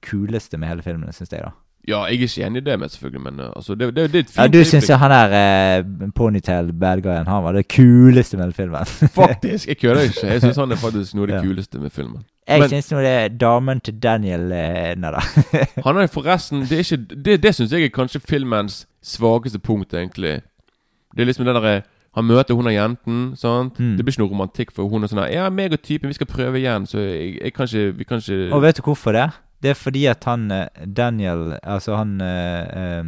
kuleste med hele filmen, syns jeg, da. Ja, jeg er ikke enig i det, med selvfølgelig, men uh, altså, det, det, det er et fint Ja, du syns jo han der eh, ponytail bad guyen, han var det kuleste med hele filmen. [laughs] Faktisk! Jeg kødder ikke. Jeg syns han er faktisk noe av det [laughs] kuleste med filmen. Jeg syns nå det er damen til Daniel eh, Nei da. [laughs] Han er forresten Det, er ikke, det, det syns jeg er kanskje filmens svakeste punkt, egentlig. Det er liksom det derre Han møter hun og jenten, sant. Mm. Det blir ikke noe romantikk, for hun og sånn Ja, meg og typen, vi skal prøve igjen, så jeg, jeg kan ikke Vi kan ikke Og vet du hvorfor det? Det er fordi at han eh, Daniel, altså han eh, eh,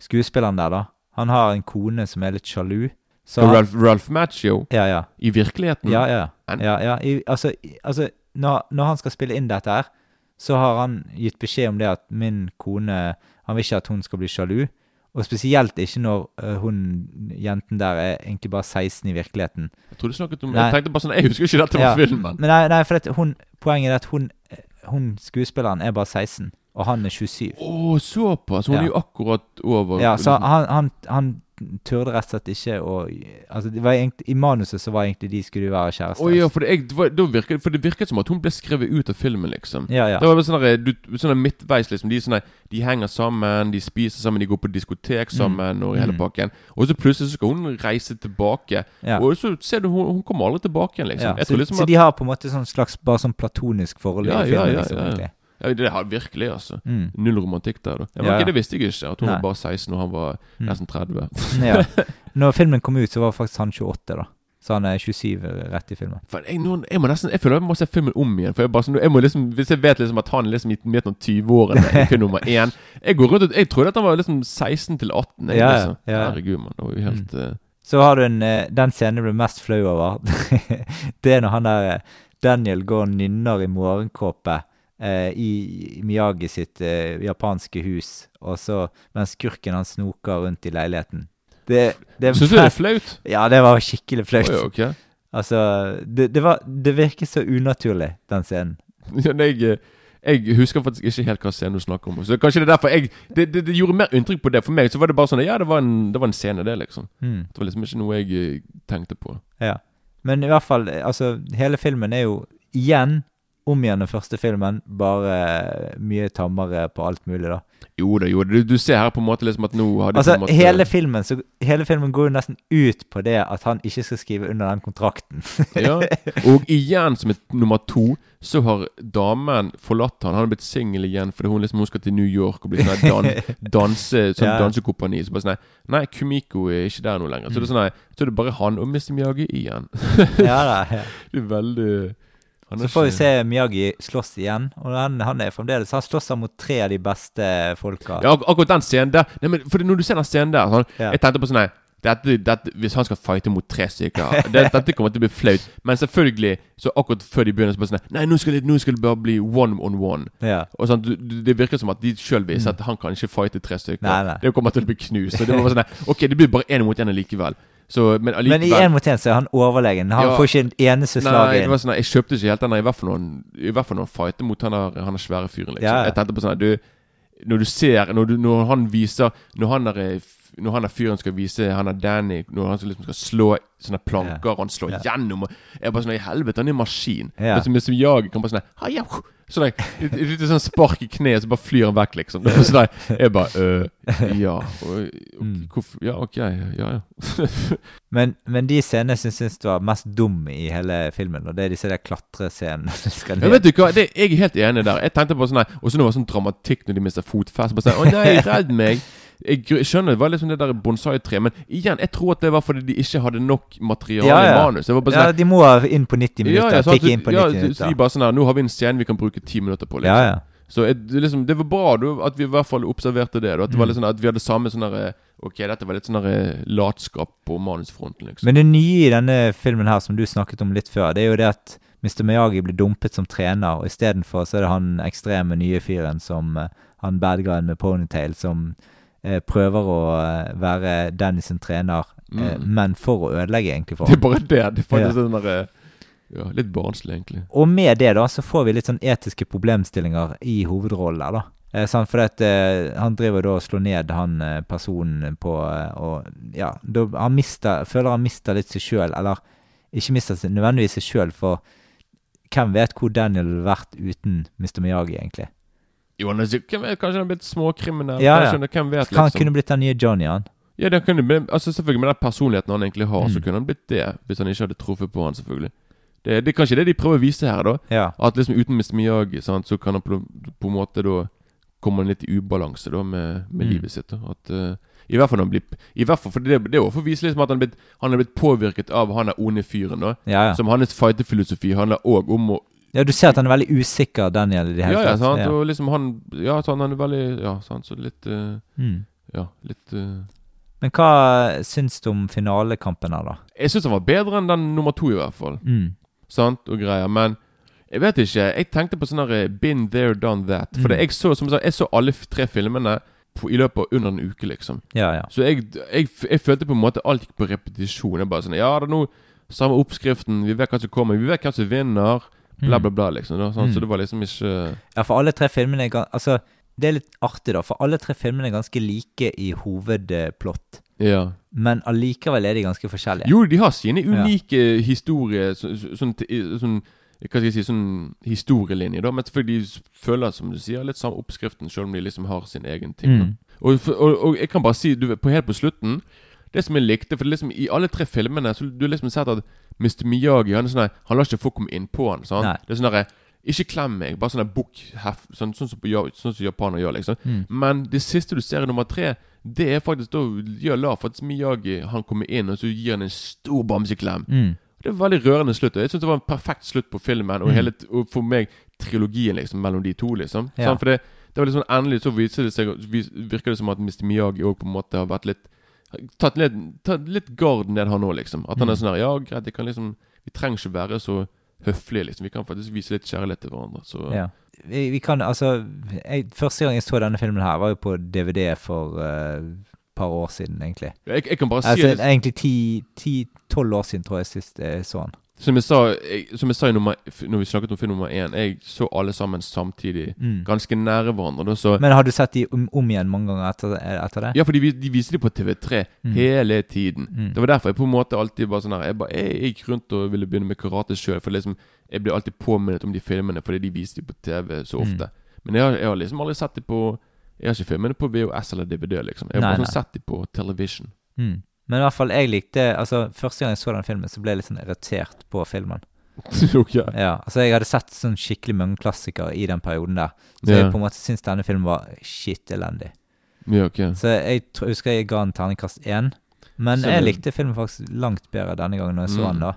skuespilleren der, da, han har en kone som er litt sjalu. Så Og Ralph, Ralph Macchio Ja, ja. i virkeligheten Ja, ja. Ja, ja. I, altså, altså når, når han skal spille inn dette her, så har han gitt beskjed om det at min kone Han vil ikke at hun skal bli sjalu. Og spesielt ikke når uh, hun jenten der er egentlig bare 16 i virkeligheten. Jeg trodde du snakket om Nei. Jeg tenkte bare sånn Jeg husker ikke dette Ja, filmen. Men nei, nei for at hun, poenget er at hun, hun skuespilleren er bare 16, og han er 27. Å, såpass! Hun Ja. er jo akkurat over Ja, så han, han, han turde rett og slett ikke å Altså, det var egentlig, i manuset så var egentlig de skulle være kjærester. Oh, ja, for det, jeg, det virket, for det virket som at hun ble skrevet ut av filmen, liksom. Ja, ja. Det var sånn der, sånn der midtveis, liksom. De, er sånn de henger sammen, de spiser sammen, de går på diskotek sammen, og hele Mm. pakken. Og så plutselig så skal hun reise tilbake. Ja. Og så ser du, hun, hun kommer aldri tilbake igjen, liksom. Så, liksom så de har på en måte sånn slags bare sånn platonisk forhold i filmen, liksom, egentlig. Ja, Det har virkelig, altså. Mm. Null romantikk der, da. Men Ja, ja. Det visste jeg ikke. At hun Nei. var bare 16 og han var Mm. nesten 30. Ja. [laughs] Når filmen kom ut, så var faktisk han 28, da. Så han er 27 rett i filmen. Jeg, noen, jeg må nesten Jeg føler jeg må se filmen om igjen. For jeg bare sånn jeg må liksom Hvis jeg vet liksom at han er liksom i midt noen 20-årene i film nummer [laughs] én Jeg går rundt Jeg trodde at han var liksom 16 til 18. Jeg, Ja, liksom. ja. Herregud, mann. Det var jo helt eh, Så har du en eh, Den scenen jeg ble mest flau over. [laughs] det er når han der eh, Daniel går og nynner i morgenkåpe i Miyagi sitt eh, japanske hus, og så mens skurken han snoker rundt i leiligheten. Det, det Syns du det er flaut? Ja, det var skikkelig flaut. Oi, okay. Altså, det, det var Det virker så unaturlig, den scenen. [laughs] Ja, jeg, eh, jeg husker faktisk ikke helt hva scenen du snakker om. Så kanskje det er derfor jeg det, det, det gjorde mer inntrykk på det. For meg så var det bare sånn Ja, det var en, det var en scene, det, liksom. Mm. Det var liksom ikke noe jeg eh, tenkte på. Ja. Men i hvert fall, altså, hele filmen er jo igjen om igjen den første filmen, bare mye tammere på alt mulig, da. Jo da, jo da. Du, du ser her på en måte liksom at nå har de Altså, på en måte hele filmen, så, hele filmen går jo nesten ut på det at han ikke skal skrive under den kontrakten. Ja, [laughs] og igjen som et nummer to Så har damen forlatt han Han har blitt singel igjen Fordi hun liksom Hun skal til New York Og bli sånn dan, [laughs] danse Sånn Ja. dansekompani Så bare sånn Nei, Kumiko er ikke der nå lenger Så det er sånn nei. Så er det bare han og Mr. Miyagi igjen ja da, ja. [laughs] Det er veldig Så får vi se Miyagi slåss igjen, og han, han er fremdeles Han slåss han mot tre av de beste folka. Ja, ak akkurat den scenen der Nei, men For når du ser den scenen der sånn, Ja. Jeg tenkte på sånn nei, dette, dette, hvis han skal fighte mot tre stykker det, [laughs] Dette kommer til å bli flaut. Men selvfølgelig, så akkurat før de begynner, så bare sånn Nei, nå skal, det, nå skal det bare bli one on one. Ja. Og sånn, Det virker som at de sjøl visste at han kan ikke fighte tre stykker. Mm. Nei, nei. Det kommer til å bli knust. Det var sånn Ok, det blir bare én mot én likevel. Så, men Men i én mot én så er han overlegen. Han Ja. får ikke en eneste slag Nei, det inn. var sånn, jeg kjøpte ikke helt den i hvert fall når han, i hvert fall noen fighter mot han der, han der svære fyren. liksom Ja, ja. Jeg tenkte på sånn du Når du ser Når, du, når han viser Når han eh, Når han er fyren skal vise Han er Danny Når han liksom skal slå sånne planker Og han slår Ja. gjennom og Jeg er bare sånn I helvete, han er en maskin. Ja. Men som, som jeg kan bare sånn Sånn et, lite sånn spark i kneet, så bare flyr han vekk, liksom. Så sånn der, jeg bare øh, Ja. Hvorfor Ja, ok. Ja, ja. [laughs] Men, men de scenene som syns du var mest dum i hele filmen, og det er disse der klatrescenene Ja, vet du hva, det, Jeg er helt enig der. Jeg tenkte på sånn her Og så nå var det sånn dramatikk når de mister fotfest. Bare sånn, Å nei, redd meg! Jeg skjønner det var liksom det der bonsai-tre, men igjen, jeg tror at det var fordi de ikke hadde nok materiale Ja, ja. i manus. Det var bare Ja, sånn de må inn på 90 minutter. ja, ja, sant, Tikk inn på ja, 90 så- så minutter. de bare sånn her Nå har vi en scene vi kan bruke ti minutter på. Liksom. Ja, ja. Så jeg, det, liksom, det var bra du, at vi i hvert fall observerte det. Da, at, det var Mm. litt sånn, at vi hadde samme sånn Ok, dette var litt sånn latskap på manusfronten, liksom. Men det nye i denne filmen her, som du snakket om litt før, det er jo det at Mr. Miyagi blir dumpet som trener, og istedenfor så er det han ekstreme nye fyren som eh, Han bad guyen med ponytail som eh, prøver å eh, være Dennis sin trener, eh, Mm. men for å ødelegge, egentlig, for Det er bare det. Det er faktisk Ja. der, ja, Litt barnslig, egentlig. Og med det, da, så får vi litt sånn etiske problemstillinger i hovedrollen der, da. Eh, sant? For at, eh, han driver da og slår ned han eh, personen på eh, Og ja, da, han mister, føler han mister litt seg sjøl, eller ikke mister nødvendigvis seg sjøl, for hvem vet hvor Daniel ville vært uten Mr. Miyagi, egentlig? Jo, han er, kanskje han er blitt småkriminell? Ja, ja. kanskje, Hvem vet, liksom. Han kunne blitt den nye Johnny, han. Ja, det kunne, bli- altså selvfølgelig Med den personligheten han egentlig har, så Mm. kunne han blitt det. Hvis han ikke hadde truffet på han, selvfølgelig. Det, det er kanskje det de prøver å vise her, da. Ja. At liksom uten Mr. Miyagi, sant, så kan han på, på en måte da Komme litt i ubalanse da med, med Mm. livet sitt. da At uh, I hvert fall når han blir I hvert fall, for det, det er jo for å vise liksom at han er blitt, han er blitt påvirket av han er onde fyren. da Ja, ja. Som hans fighterfilosofi handler òg om å ja, du ser at han er veldig usikker, Daniel, i det hele Ja, ja, sant. Ja. Og liksom han Ja, sånn, han er veldig Ja, sant, så litt uh, Mm. Ja, litt uh, Men hva syns du om finalekampen her, da? Jeg syns han var bedre enn den nummer to, i hvert fall. Mm. Sant, og greier. Men jeg vet ikke. Jeg tenkte på sånn her Been there, done that. For Mm. jeg så som sagt, jeg så alle tre filmene på, i løpet av under en uke, liksom. Ja, ja. Så jeg, jeg, jeg følte på en måte alt gikk på repetisjon. Jeg bare sånn Ja, det er nå samme oppskriften, vi vet hva som kommer, vi vet hvem som vinner. Bla, Mm. bla, bla, liksom. Da, sånn, Mm. Så det var liksom ikke Ja, for alle tre filmene er Altså, det er litt artig, da, for alle tre filmene er ganske like i hovedplott. Ja. Men allikevel er de ganske forskjellige. Jo, de har sine Ja. unike historier så, så, sånn, sånn Hva skal jeg si Sånn historielinje, da. Men selvfølgelig de føler, som du sier, litt samme oppskriften, selv om de liksom har sin egen ting. Mm. Og, og, og jeg kan bare si, du på helt på slutten Det som jeg likte For det liksom i alle tre filmene Så du liksom sett at Mr. Miyagi Han, er sånn han lar ikke folk komme inn på han. Sant? Det er sånn derre Ikke klem meg, bare sånn bukk sånn, sånn, som på, sånn som japanere gjør, liksom. Mm. Men det siste du ser i nummer tre, det er faktisk da gjør la at Miyagi han kommer inn, og så gir han en stor bamseklem. Mm. Det var veldig rørende slutt. Og jeg syns det var en perfekt slutt på filmen, og, Mm. hele, og for meg trilogien liksom mellom de to, liksom. Ja. For det, det var liksom endelig så viser det seg Virker det som at Mr. Miyagi òg på en måte har vært litt Tatt litt, tatt litt gard ned, han òg, liksom. At han er Mm. sånn her Ja, greit, jeg kan liksom Vi trenger ikke være så høflige, liksom. Vi kan faktisk vise litt kjærlighet til hverandre. Så Ja. Vi, vi kan altså jeg, Første gang jeg så denne filmen her, var jo på DVD for et par år siden, egentlig. jeg, jeg kan bare si Altså, det, egentlig ti-tolv år siden, tror jeg, sist jeg så den. Som jeg sa, jeg, som jeg sa i nummer, når vi snakket om film nummer én, jeg så alle sammen samtidig. Mm. Ganske nære hverandre. Så Men har du sett de om, om igjen mange ganger etter, etter det? Ja, for de, de viste de på TV3 Mm. hele tiden. Mm. Det var derfor jeg på en måte alltid bare sånn her Jeg, bare, jeg gikk rundt og ville begynne med karate sjøl. For liksom jeg ble alltid påminnet om de filmene fordi de viste de på TV så ofte. Mm. Men jeg har, jeg har liksom aldri sett de på Jeg har ikke filmene på VHS eller DVD, liksom. Jeg har bare sånn sett de på television. Mm. Men i hvert fall, jeg likte Altså, første gang jeg så den filmen, så ble jeg litt sånn irritert på filmen. [laughs] Ok. Ja, altså Jeg hadde sett sånn skikkelig mange klassikere i den perioden der. Så yeah. jeg på en måte syns denne filmen var shit elendig. Ja, ok. Så jeg tror, husker jeg ga den terningkast én. Men Så jeg likte filmen faktisk langt bedre denne gangen når jeg så Mm. den. da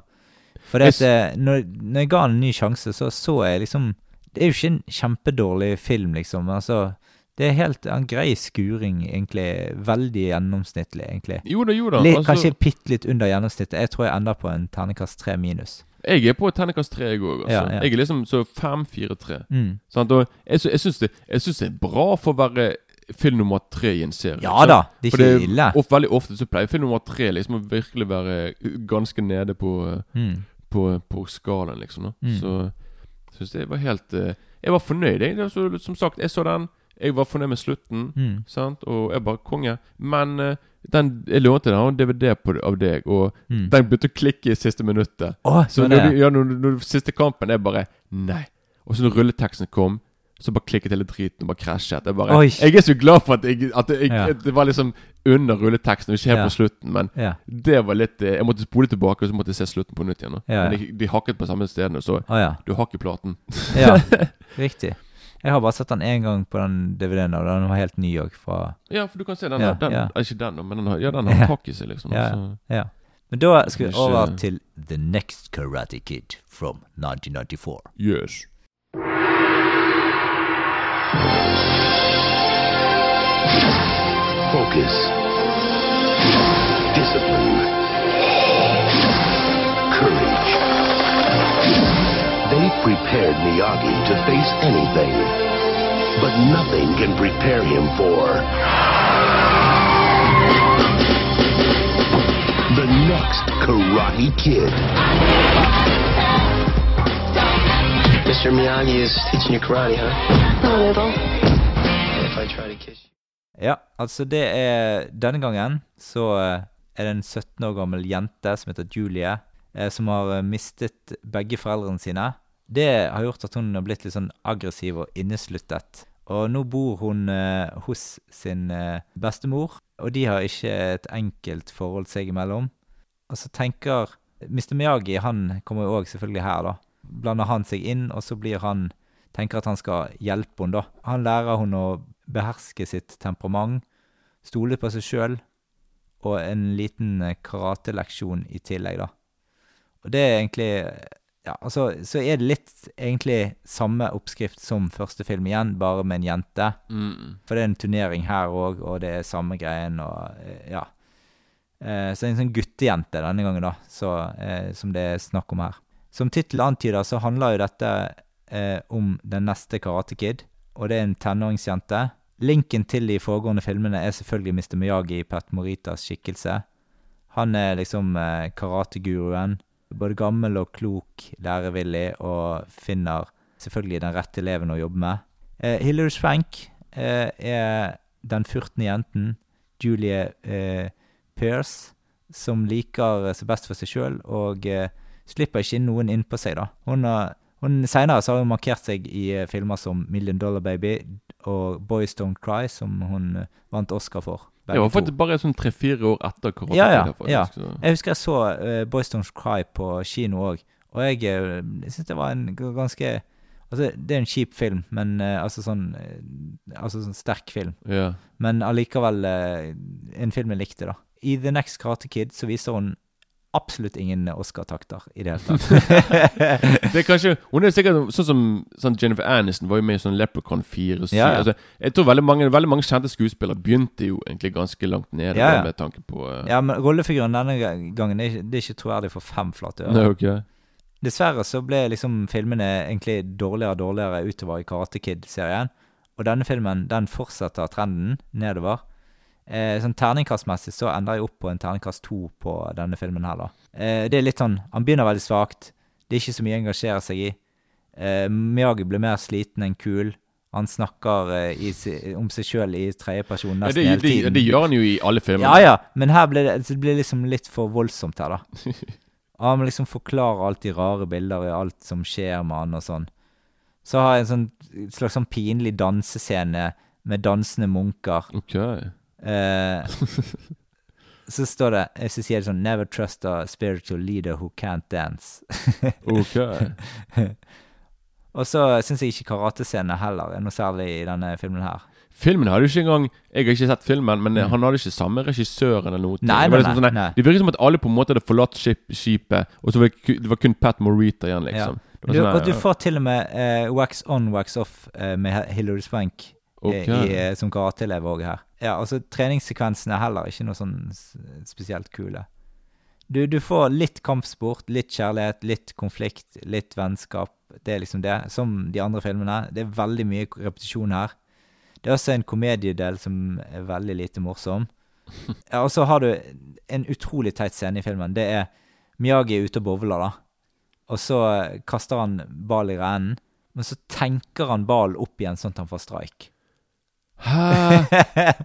For det at, eh, når, når jeg ga den en ny sjanse, så så jeg liksom Det er jo ikke en kjempedårlig film, liksom. Altså, det er helt en grei skuring, egentlig. Veldig gjennomsnittlig, egentlig. Jo da, jo da. Litt, altså, kanskje bitte litt under gjennomsnittet. Jeg tror jeg ender på en terningkast tre minus. jeg er på terningkast tre, jeg òg. Altså. Ja, ja. Jeg er liksom så fem, fire, tre. Mm. Sant? Og jeg, jeg syns det, det er bra for å være film nummer tre i en serie. Ja da, det er ikke ikke ille. Og veldig ofte så pleier film nummer tre liksom å virkelig være ganske nede på, eh, Mm. på, på skalaen, liksom. Da. Mm. Så syns jeg var helt eh, Jeg var fornøyd, jeg. Det som sagt, jeg så den. Jeg var fornøyd med slutten. Mm. Sant? Og jeg bare konge. Men eh, den, jeg lånte den en DVD på, av deg, og Mm. den begynte å klikke i siste minuttet. Oh, Så når, du, ja, når, når siste kampen er bare Nei. Og så når rulleteksten kom, så bare klikket hele driten og bare krasjet. Jeg bare Jeg er så glad for at, jeg, at jeg, Ja. det var liksom under rulleteksten, ikke helt Ja. på slutten. Men Ja. det var litt eh, Jeg måtte spole tilbake, og så måtte jeg se slutten på nytt igjen. Men de, de hakket på samme stedene, så ja. du har ikke platen. ja. [laughs] Riktig. Jeg har bare sett den én gang på den DVD-en, og den var helt ny òg. Fra Ja, for du kan se den. Ja, den ja. eh, Ikke den, men den har, ja, den [laughs] har Ja. hakk i seg, liksom. Ja, altså. ja. Men da skal vi Ikke- over til The Next Karate Kid from 1994. Yes. Focus. Discipline. Courage. They prepared Miyagi to face anything, but nothing can prepare him for the next Karate Kid. Mr. Miyagi is teaching you karate, huh? A little. if I try to kiss you? Ja, altså det er Denne gangen så eh, er det en 17 år gammel jente som heter Julie, eh, som har eh, mistet begge foreldrene sine. Det har gjort at hun har blitt litt sånn aggressiv og innesluttet. Og nå bor hun eh, hos sin eh, bestemor, og de har ikke et enkelt forhold seg imellom. Og så tenker Mr. Miyagi, han kommer jo òg selvfølgelig her, da. Blander han seg inn, og så blir han Tenker at han skal hjelpe henne, da. Han lærer hun å beherske sitt temperament, stole på seg sjøl, og en liten karateleksjon i tillegg, da. Og det er egentlig Ja, altså, så er det litt egentlig samme oppskrift som første film igjen, bare med en jente. Mm. For det er en turnering her òg, og det er samme greien, og eh, ja. Eh, så en sånn guttejente denne gangen, da, så, eh, som det er snakk om her. Som tittelen antyder, så handler jo dette eh, om den neste Karate Kid, og det er en tenåringsjente. Linken til de foregående filmene er selvfølgelig Mr. Miyagi i Pat Moritas skikkelse. Han er liksom eh, karateguruen. Både gammel og klok, lærevillig, og finner selvfølgelig den rette eleven å jobbe med. Eh, Hilary Swank eh, er den 14. jenten, Julie eh, Pearce, som liker seg best for seg sjøl, og eh, slipper ikke inn noen innpå seg, da. Hun har hun, Senere så har hun markert seg i eh, filmer som Million Dollar Baby og Boys Don't Cry, som hun eh, vant Oscar for. Det var faktisk bare sånn tre-fire år etter Karate Ja, ja. Faktisk, ja. så- Jeg husker jeg så uh, Boys Don't Cry på kino òg, og jeg, uh, jeg syns det var en ganske Altså, det er en kjip film, men uh, altså sånn uh, Altså sånn sterk film. Yeah. Men allikevel eh, en film jeg likte, da. I The Next Karate Kid så viser hun absolutt ingen Oscar-takter i det hele tatt. [laughs] Det er kanskje Hun er sikkert sånn som sånn Jennifer Aniston var jo med i sånn Leprechaun 4 Ja, ja. altså, Jeg tror veldig mange, veldig mange kjente skuespillere begynte jo egentlig ganske langt nede Ja, med tanke på uh... ja, men rollefiguren denne gangen det er ikke, det er ikke troverdig for fem flate øre. Okay. Dessverre så ble liksom filmene egentlig dårligere og dårligere utover i Karate Kid-serien. Og denne filmen den fortsetter trenden nedover. Eh, sånn Terningkastmessig så ender jeg opp på en terningkast to på denne filmen her, da. Eh, det er litt sånn Han begynner veldig svakt. Det er ikke så mye å engasjere seg i. Eh, Miyagi blir mer sliten enn kul. Han snakker eh, i, om seg sjøl i tredjeperson Ja, nesten det, hele det, tiden. det gjør han jo i alle filmer. Ja, ja, men her blir det, det blir liksom litt for voldsomt her, da. [laughs] Han må liksom forklare alt de rare bilder og alt som skjer med han og sånn. Så har jeg en sånn slags sånn pinlig dansescene med dansende munker. Ok. Eh, så står det, så sier det sånn Never trust a spiritual leader who can't dance. Ok. [laughs] og så syns jeg ikke karatescenene heller er noe særlig i denne filmen her. Filmen hadde jo ikke engang Jeg har ikke sett filmen, men han hadde ikke samme regissøren eller noe. Mm. Nei, det, nei, liksom sånn, nei, nei. det virker som at alle på en måte hadde forlatt skip, skipet, og så var det, det var kun Pat Morita igjen, liksom. Ja. Du, sånn og du får til og med uh, wax on, wax off uh, med Hilary Swank eh, Ok. i, som karateleve òg her. Ja, altså Treningssekvensene er heller ikke noe sånn spesielt kule. Du, du får litt kampsport, litt kjærlighet, litt konflikt, litt vennskap. Det er liksom det. Som de andre filmene. Det er veldig mye repetisjon her. Det er også en komediedel som er veldig lite morsom. [laughs] Ja, og så har du en utrolig teit scene i filmen. Det er Miyagi er ute og bowler, da. Og så kaster han ball i rennen. Men så tenker han ballen opp igjen sånn at han får strike. Hæ?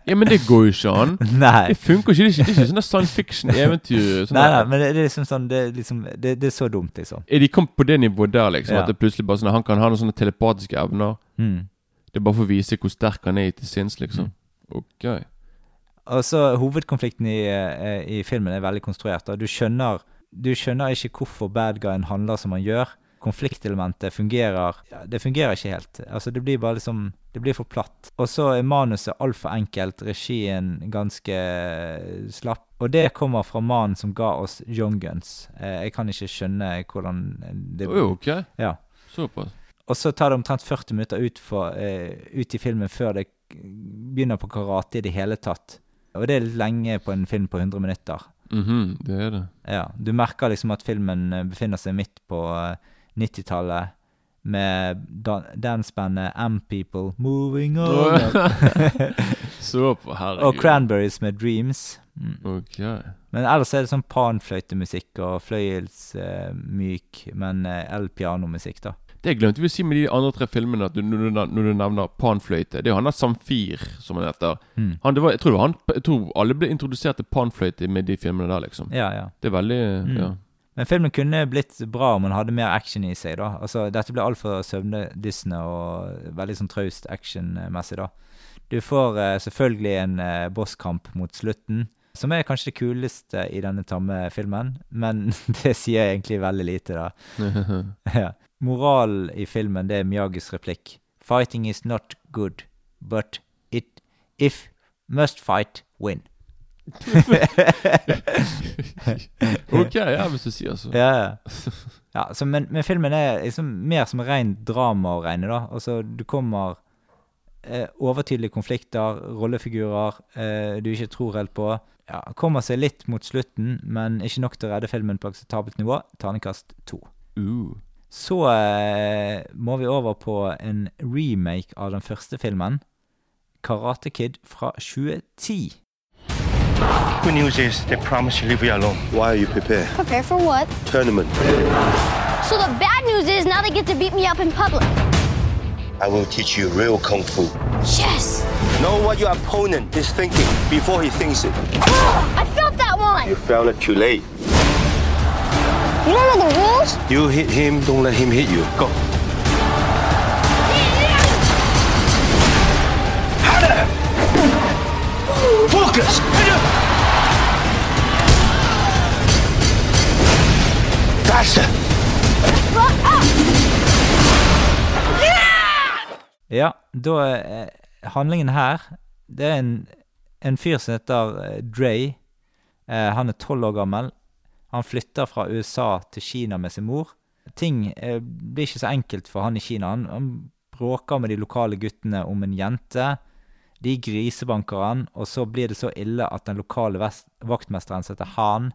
Ja, men det går jo ikke an. [laughs] Nei. Det funker ikke. Det er ikke, det er ikke sånn science fiction-eventyr. [laughs] Nei, nei, men det, det er liksom sånn Det, er liksom, det, det er så dumt, liksom. Er de kommet på det nivået der, liksom? Ja. At det plutselig bare sånn Han kan ha noen sånne telepatiske evner. Mm. Det er bare for å vise hvor sterk han er til sinns, liksom. Ok. Og så Hovedkonflikten i, eh, i filmen er veldig konstruert. Da. Du skjønner Du skjønner ikke hvorfor bad guyen handler som han gjør. Konfliktelementet fungerer ja, Det fungerer ikke helt. Altså Det blir bare liksom Det blir for platt. Og så er manuset altfor enkelt, regien ganske slapp. Og det kommer fra mannen som ga oss Young Guns. Eh, jeg kan ikke skjønne hvordan det Oi, ok. Ja. Såpass. Og så tar det omtrent 40 minutter ut, for, eh, ut i filmen før det begynner på karate i det hele tatt. Og det er litt lenge på en film på 100 minutter. Mhm, det er det. Ja, Du merker liksom at filmen eh, befinner seg midt på eh, 90-tallet. Med dan dancebandet M-People Moving On. [laughs] Så på, herregud. og Cranberries med Dreams. Mm. Ok. Men ellers er det sånn panfløytemusikk og fløyelsmyk, men uh, el-pianomusikk, da. Det glemte vi å si med de andre tre filmene, at du, når, du, når du nevner panfløyte. Det er jo han der Samfir, som han heter. Mm. Han, det var, jeg, tror han, jeg tror alle ble introdusert til panfløyte med de filmene der, liksom. Ja, ja. Det er veldig Mm. Ja. Men filmen kunne blitt bra om den hadde mer action i seg. da. Altså, Dette ble altfor søvndyssende og veldig sånn traust actionmessig. da. Du får uh, selvfølgelig en uh, bosskamp mot slutten, som er kanskje det kuleste i denne tamme filmen, men [laughs] det sier egentlig veldig lite, da. [laughs] ja. Moralen i filmen det er Miyagis replikk. Fighting is not good, but it if must fight, win. Ok, ja, hvis du sier så. Ja, ja. ja så, men, men filmen er liksom mer som rent drama å regne, da. Altså, du kommer eh, Overtydelige konflikter, rollefigurer eh, du ikke tror helt på. Ja, Kommer seg litt mot slutten, men ikke nok til å redde filmen på akseptabelt nivå. Ternekast to. Uh. Så eh, må vi over på en remake av den første filmen. Karate Kid fra 2010. Good news is they promise to leave you alone. Why are you prepared? Prepare for what? Tournament. So the bad news is now they get to beat me up in public. I will teach you real kung fu. Yes! Know what your opponent is thinking before he thinks it. [gasps] I felt that one! You felt it too late. You don't know the rules? You hit him, don't let him hit you. Go. Focus! Faster! Ja, da eh, Handlingen her Det er en, en fyr som heter eh, Dre. Eh, han er tolv år gammel. Han flytter fra USA til Kina med sin mor. Ting eh, blir ikke så enkelt for han i Kina. Han, han bråker med de lokale guttene om en jente. De grisebanker han, og så blir det så ille at den lokale vaktmesteren som heter Han,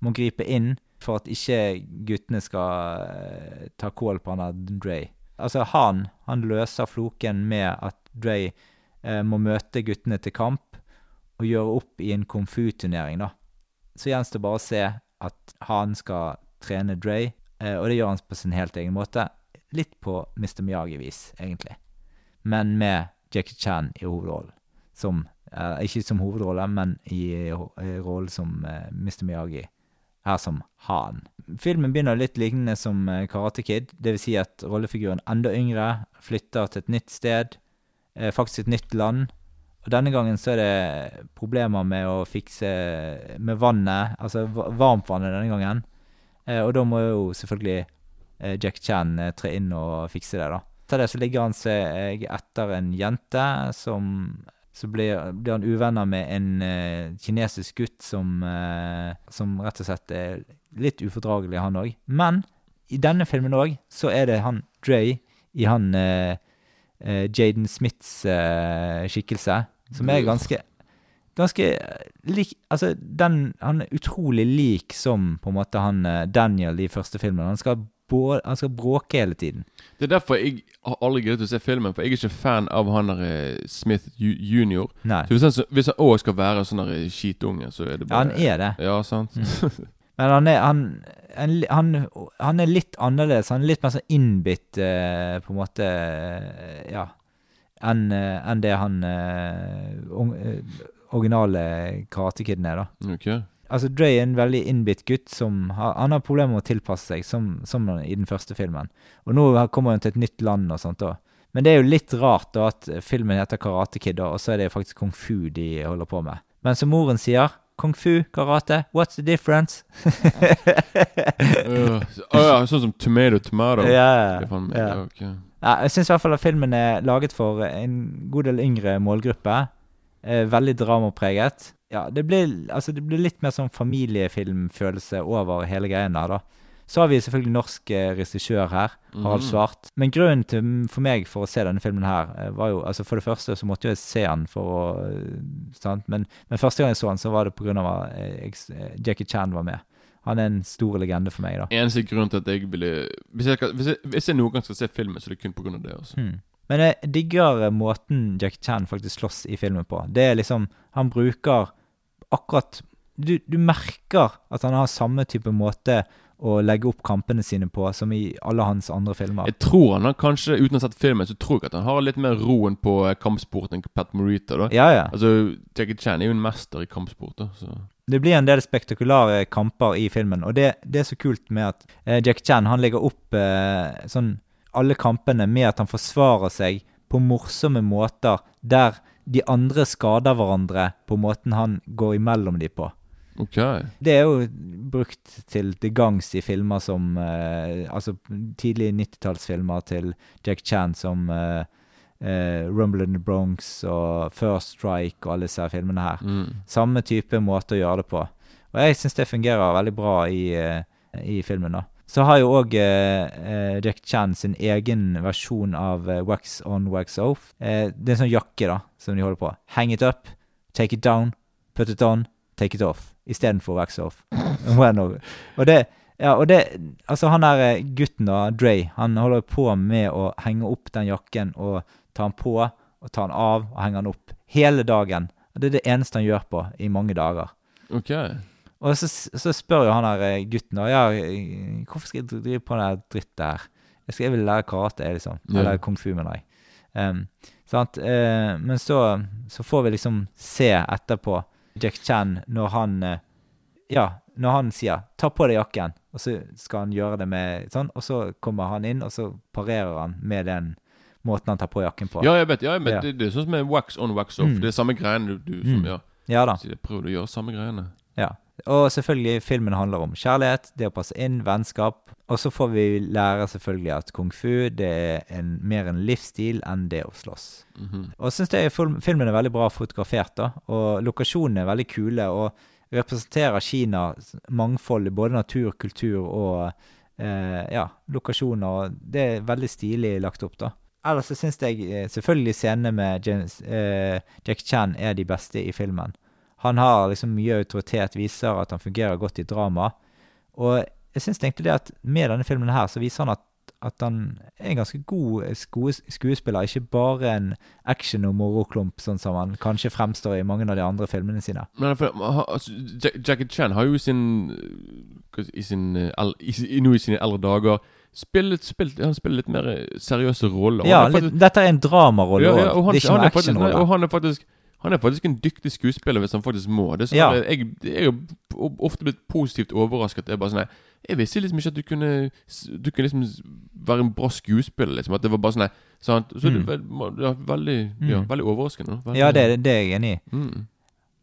må gripe inn for at ikke guttene skal eh, ta kål på han Dre. Altså, Han han løser floken med at Dre eh, må møte guttene til kamp og gjøre opp i en kung fu-turnering, da. Så gjenstår bare å se at han skal trene Dre, eh, og det gjør han på sin helt egen måte. Litt på Mr. Miyagi-vis, egentlig. Men med Jackie Chan i hovedrollen. Som, eh, ikke som hovedrolle, men i, i rollen som eh, Mr. Miyagi. Her som Han. Filmen begynner litt lignende som eh, Karate Kid. Vil si at rollefiguren enda yngre flytter til et nytt sted. Eh, faktisk et nytt land. Og denne gangen så er det problemer med å fikse med vannet. Altså va- varmtvannet denne gangen. Eh, og da må jo selvfølgelig eh, Jack Chan tre inn og fikse det, da. Etter det så ligger han seg etter en jente som Så blir, blir han uvenner med en uh, kinesisk gutt som, uh, som rett og slett er litt ufordragelig, han òg. Men i denne filmen òg så er det han Dre i han uh, Jaden Smiths skikkelse, som er ganske Ganske lik Altså, den Han er utrolig lik som på en måte han Daniel i første filmen. Han skal, bå, han skal bråke hele tiden. Det er derfor jeg har aldri giddet å se filmen, for jeg er ikke fan av han der eh, Smith junior. Nei. Så hvis han, så- hvis han òg skal være sånn der skitunge, så er det bare Ja, han er det. Ja, sant. [laughs] Men han er, han, han, han er litt annerledes. Han er litt mer sånn innbitt, uh, på en måte uh, Ja. Enn uh, en det han eh, eh, originale Karate-kiden er, da. Ok. Altså, Dre er en veldig innbitt gutt som har, han har problemer med å tilpasse seg, som, som i den første filmen. Og nå kommer han til et nytt land og sånt Også. Men det er jo litt rart da at filmen heter Karate Kid, da, og så er det jo faktisk kung fu de holder på med. Men som moren sier, kung fu, karate, what's the difference? [laughs] Å uh, oh ja, sånn som tomato tomato? Ja, yeah. er faen ja. ja, ok. Ja, jeg syns i hvert fall at filmen er laget for en god del yngre målgruppe. Eh, veldig dramapreget. Ja, det blir, altså, det blir litt mer sånn familiefilmfølelse over hele greien der, da. Så har vi selvfølgelig norsk eh, regissør her, Harald Mhm. Svart. Men grunnen til, for meg for å se denne filmen her, eh, var jo altså For det første så måtte jo jeg se den for å eh, sant? Men, men første gang jeg så den, så var det av at Jackie Chan var med. Han er en stor legende for meg, da. Eneste grunn til at jeg ville Hvis jeg, hvis jeg, hvis jeg noen gang skal se filmen, så er det kun av det. Også. Hmm. Men jeg digger måten Jackie Chan faktisk slåss i filmen på. Det er liksom Han bruker akkurat Du, du merker at han har samme type måte å legge opp kampene sine på, som i alle hans andre filmer. Jeg tror han har kanskje, uten å ha sett filmen, så tror jeg at han har litt mer roen på kampsporten kampsport enn Pat Morita. da Ja, ja. Altså, Jackie Chan er jo en mester i kampsport. da Så Det blir en del spektakulære kamper i filmen, og det, det er så kult med at eh, Jackie Chan han legger opp eh, sånn alle kampene med at han forsvarer seg på morsomme måter der de andre skader hverandre på måten han går imellom de på. ok. Det er jo brukt til til gangs i filmer som eh, Altså tidlige 90-tallsfilmer til Jack Chan som eh, eh, Rumble in the Bronx og First Strike og alle disse filmene her. Mm. Samme type måte å gjøre det på. Og jeg syns det fungerer veldig bra i, eh, i filmen. da. Så har jo òg eh, Jack Chan sin egen versjon av eh, Wax on, wax off. Eh, det er en sånn jakke da, som de holder på. Hang it up, take it down, put it on, take it off. Istedenfor wax off. [laughs] Og det ja, og det Altså, han der eh, gutten, da, Dre, han holder på med å henge opp den jakken og ta den på og ta den av og henge den opp hele dagen. Det er det eneste han gjør på i mange dager. Ok. Og så, så spør jo han der eh, gutten ja, eh, hvorfor skal jeg drive på det drittet her? Jeg, skal, jeg vil lære karate, liksom. Eller kung fu, mener jeg. Um, sant? Uh, men så, så får vi liksom se etterpå Jack Chan når han uh, Ja, når han sier 'ta på deg jakken', og så skal han gjøre det med sånn, og så kommer han inn, og så parerer han med den måten han tar på jakken på. Ja, jeg vet. ja, jeg vet. Ja. Det, det er sånn som med wax on, wax off. Mm. Det er samme greiene du, du som Mm. gjør. Ja da. Så jeg prøver å gjøre samme greiene. Ja. Og selvfølgelig, filmen handler om kjærlighet, det å passe inn, vennskap. Og så får vi lære selvfølgelig at kung fu det er en, mer en livsstil enn det å slåss. Mhm. Og jeg syns jeg filmen er veldig bra fotografert, da. Og lokasjonene er veldig kule og representerer Kinas mangfold i både natur, kultur og eh, ja, lokasjoner. Og det er veldig stilig lagt opp, da. Ellers så syns jeg eh, selvfølgelig scenene med James, eh, Jack Chan er de beste i filmen. Han har liksom mye autoritet, viser at han fungerer godt i drama. Og jeg syns egentlig det at med denne filmen her, så viser han at, at han er en ganske god skues skuespiller. Ikke bare en action- og moroklump, sånn som han kanskje fremstår i mange av de andre filmene sine. Men for, altså, Jack, Jackie Chan har jo sin I sin eh, i, sin- i, Nå i sine eldre dager spilt, spilt, Han spiller litt mer seriøse roller. Ja, er faktisk, litt, dette er en dramarolle Ja, òg. ja, og han, det er ikke han nei, actionrolle. og han er faktisk han er faktisk en dyktig skuespiller hvis han faktisk må. Det er Ja. jeg, jeg er ofte blitt positivt overrasket. Jeg bare sånn Jeg visste liksom ikke at du kunne Du kunne liksom være en bra skuespiller. liksom At det var bare sånn sant? Så Mm. det, var- det var veldig ja, Mm. veldig overraskende. Veldig, Ja, det, det er jeg enig i. Mm.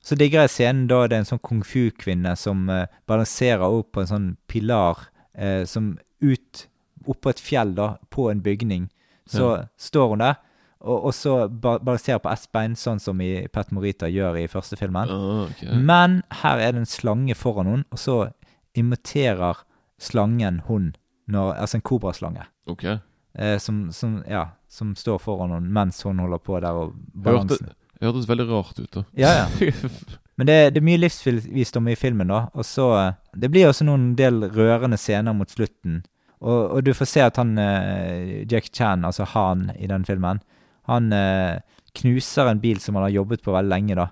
Så digger jeg scenen da det er en sånn kung fu-kvinne som uh, balanserer opp på en sånn pilar uh, som ut oppå et fjell, da, på en bygning. Så Ja. står hun der, og, og så ba balanserer på ett bein, sånn som i Pet Morita gjør i første filmen. Oh, okay. Men her er det en slange foran henne, og så imiterer slangen hun, når, altså en kobraslange. Okay. Eh, som, som, ja, som står foran henne mens hun holder på der og Hørte, Det hørtes veldig rart ut, da. Ja, ja. [laughs] Men det, det er mye livsvisdom i filmen, da. Og så eh, Det blir også noen del rørende scener mot slutten. Og, og du får se at han eh, Jack Chan, altså han i den filmen, han eh, knuser en bil som han har jobbet på veldig lenge, da.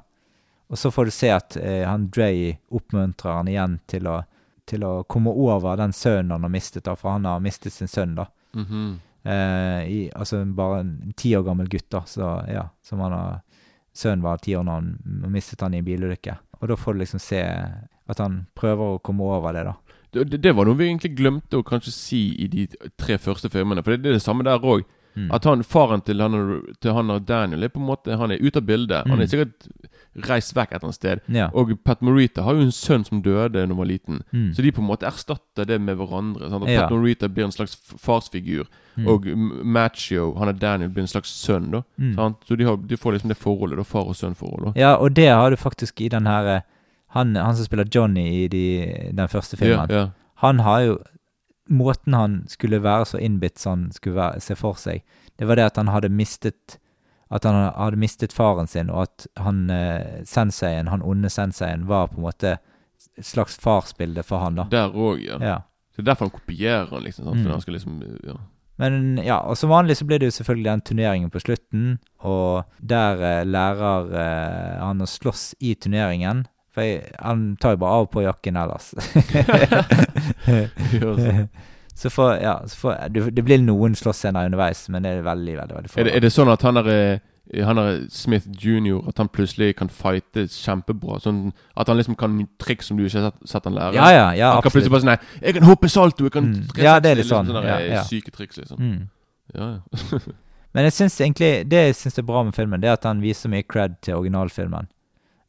Og så får du se at eh, han Dre oppmuntrer han igjen til å, til å komme over den sønnen han har mistet, da, for han har mistet sin sønn, da. Mhm. Eh, i, altså bare en ti år gammel gutt, da, så ja, som han har Sønnen var ti år da han mistet han i en bilulykke. Og da får du liksom se at han prøver å komme over det, da. Det, det, det var noe vi egentlig glemte å kanskje si i de tre første filmene. For det, det er det samme der òg. Mm. At han, faren til han, til han og Daniel er på en måte Han er ute av bildet. Han Mm. er sikkert reist vekk et eller annet sted. Ja. Og Pat Morita har jo en sønn som døde da hun var liten. Mm. Så de på en måte erstatter det med hverandre. Sant? Og Ja. Pat Morita blir en slags farsfigur. Mm. Og Macho, han og Daniel, blir en slags sønn. da Mm. sant? Så de, har, de får liksom det forholdet. da Far og sønn-forholdet. Ja, og det har du faktisk i den her eh, Han, han som spiller Johnny i de, den første filmen. Ja. Han har jo Måten han skulle være så innbitt som han skulle være, se for seg, det var det at han hadde mistet At han hadde mistet faren sin, og at han eh, senseien, han onde senseien, var på en måte et slags farsbilde for han, da. Der òg, ja. Ja. Er derfor han kopierer han, liksom. Sant? Mm. For han skal liksom ja. Men ja, og som vanlig så blir det jo selvfølgelig den turneringen på slutten, og der eh, lærer eh, han å slåss i turneringen, For jeg, han tar jo bare av på jakken ellers. [laughs] Så. [laughs] så får, ja, så får, det, blir noen slåssscener underveis, men det er veldig, veldig veldig få. Er det, er det sånn at han er eh, han er Smith jr. At han plutselig kan fighte kjempebra? Sånn At han liksom kan triks som du ikke har sett, han lære? Ja, ja, ja, Han kan absolutt. plutselig bare sånn Nei, jeg kan hoppe salto! Jeg kan Mm. Ja, det er litt liksom sånn, sånne ja, ja. Syke triks, liksom. Mm. Ja, ja. [laughs] Men jeg syns egentlig Det jeg syns er bra med filmen, det er at han viser mye cred til originalfilmen.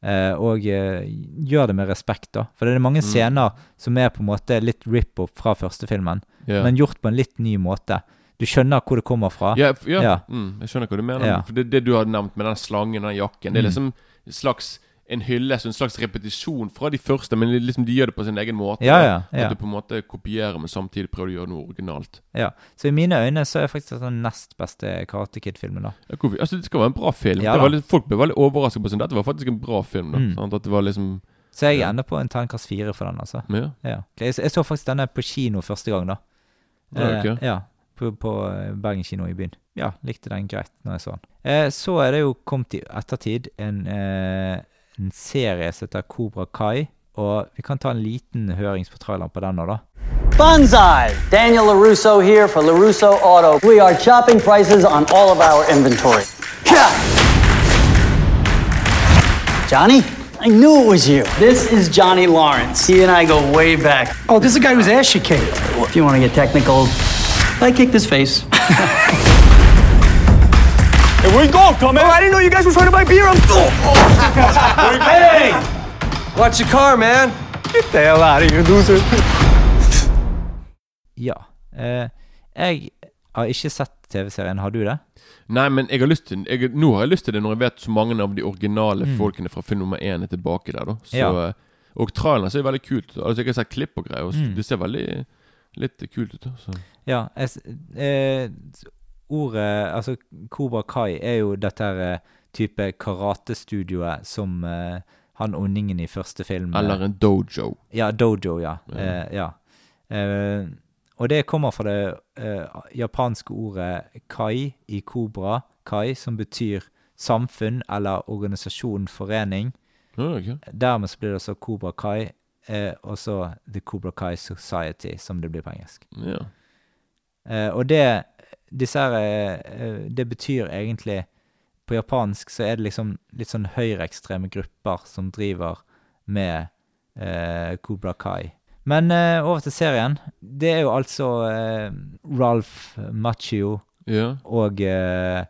Eh, og eh, gjør det med respekt, da. For det er mange Mm. scener som er på en måte litt rip-off fra første filmen, yeah. men gjort på en litt ny måte. Du skjønner hvor det kommer fra. Ja, ja. Ja. Mm, jeg skjønner hva du mener. Ja. For det, det du har nevnt med den slangen og den jakken, det er Mm. liksom slags en hyllest, en slags repetisjon fra de første, men liksom de gjør det på sin egen måte. Ja, ja, ja. At du på en måte kopierer, men samtidig prøver å gjøre noe originalt. Ja. Så i mine øyne så er faktisk den nest beste Karate Kid-filmen, da. Ja, hvorfor- altså, det skal være en bra film. Ja det var litt, folk ble veldig overrasket på sin Dette var faktisk en bra film. da Mm. sant? At det var liksom Så jeg ender på en terningkast fire for den, altså. Ja. Ja. Jeg, jeg så faktisk denne på kino første gang, da. Ja, ok. Eh, ja på, på eh, Bergen kino i byen. Ja, likte den greit når jeg så den. Eh, så er det jo kommet i ettertid en, eh, en serie som heter Kobra Kai. Og vi kan ta en liten på den nå, da. Banzai! Daniel LaRusso here for LaRusso Auto. We are chopping prices on all of our inventory. Yeah. Johnny? I knew it was you. This is Johnny Lawrence. He and I go way back. Oh, this is the guy whose ass you kicked. If you want to get technical, I kicked his face. [laughs] You going, Tommy? Oh, I didn't know you guys were trying to buy beer. I'm. hey! Watch your car, man. Get the hell out of here, loser. Ja. Eh, jeg har ikke sett TV-serien. Har du det? Nei, men jeg har lyst til jeg, Nå har jeg lyst til det når jeg vet så mange av de originale Mm. folkene fra film nummer én er tilbake der. da så, Ja. eh, Og trailerne ser veldig kult ut. Altså Jeg har sett klipp og greier, og Mm. det ser veldig litt kult ut. da, Så. Ja. Jeg, eh, ordet Altså, Kobra Kai er jo dette her eh, type karatestudioet som uh, han ondingen i første film eh, Eller en dojo. Ja, dojo, ja. Ja. Ja. Og det kommer fra det japanske ordet kai i kobra, kai, som betyr samfunn eller organisasjon, forening. Ja, ok. Dermed så blir det altså Kobra Kai, eh, og så The Kobra Kai Society, som det blir på engelsk. Ja. Eh, og det disse her eh, eh, Det betyr egentlig På japansk så er det liksom litt sånn høyreekstreme grupper som driver med eh, Kobra Kai. Men eh, over til serien. Det er jo altså eh, Ralph Macchio Ja. og eh,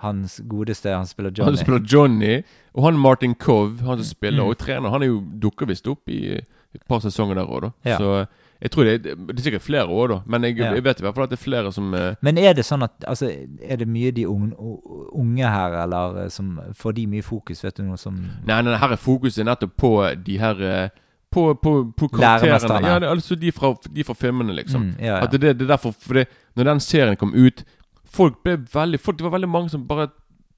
hans godeste Han spiller Johnny. Han spiller Johnny, og han Martin Cove, han som spiller Mm. og trener, han er jo dukker visst opp i et par sesonger der òg, da. Ja. Så jeg tror det, det er sikkert flere år, da. Men jeg, Ja. jeg vet i hvert fall at det er flere som eh, Men er det sånn at altså, Er det mye de unge, unge her, eller eh, som Får de mye fokus? Vet du noe som Nei, nei, her er fokuset nettopp på de her eh, På, på, på karakterene. Ja, det, altså de fra, de fra filmene, liksom. Mm, ja, ja. At det, det er derfor For når den serien kom ut Folk ble veldig folk, Det var veldig mange som bare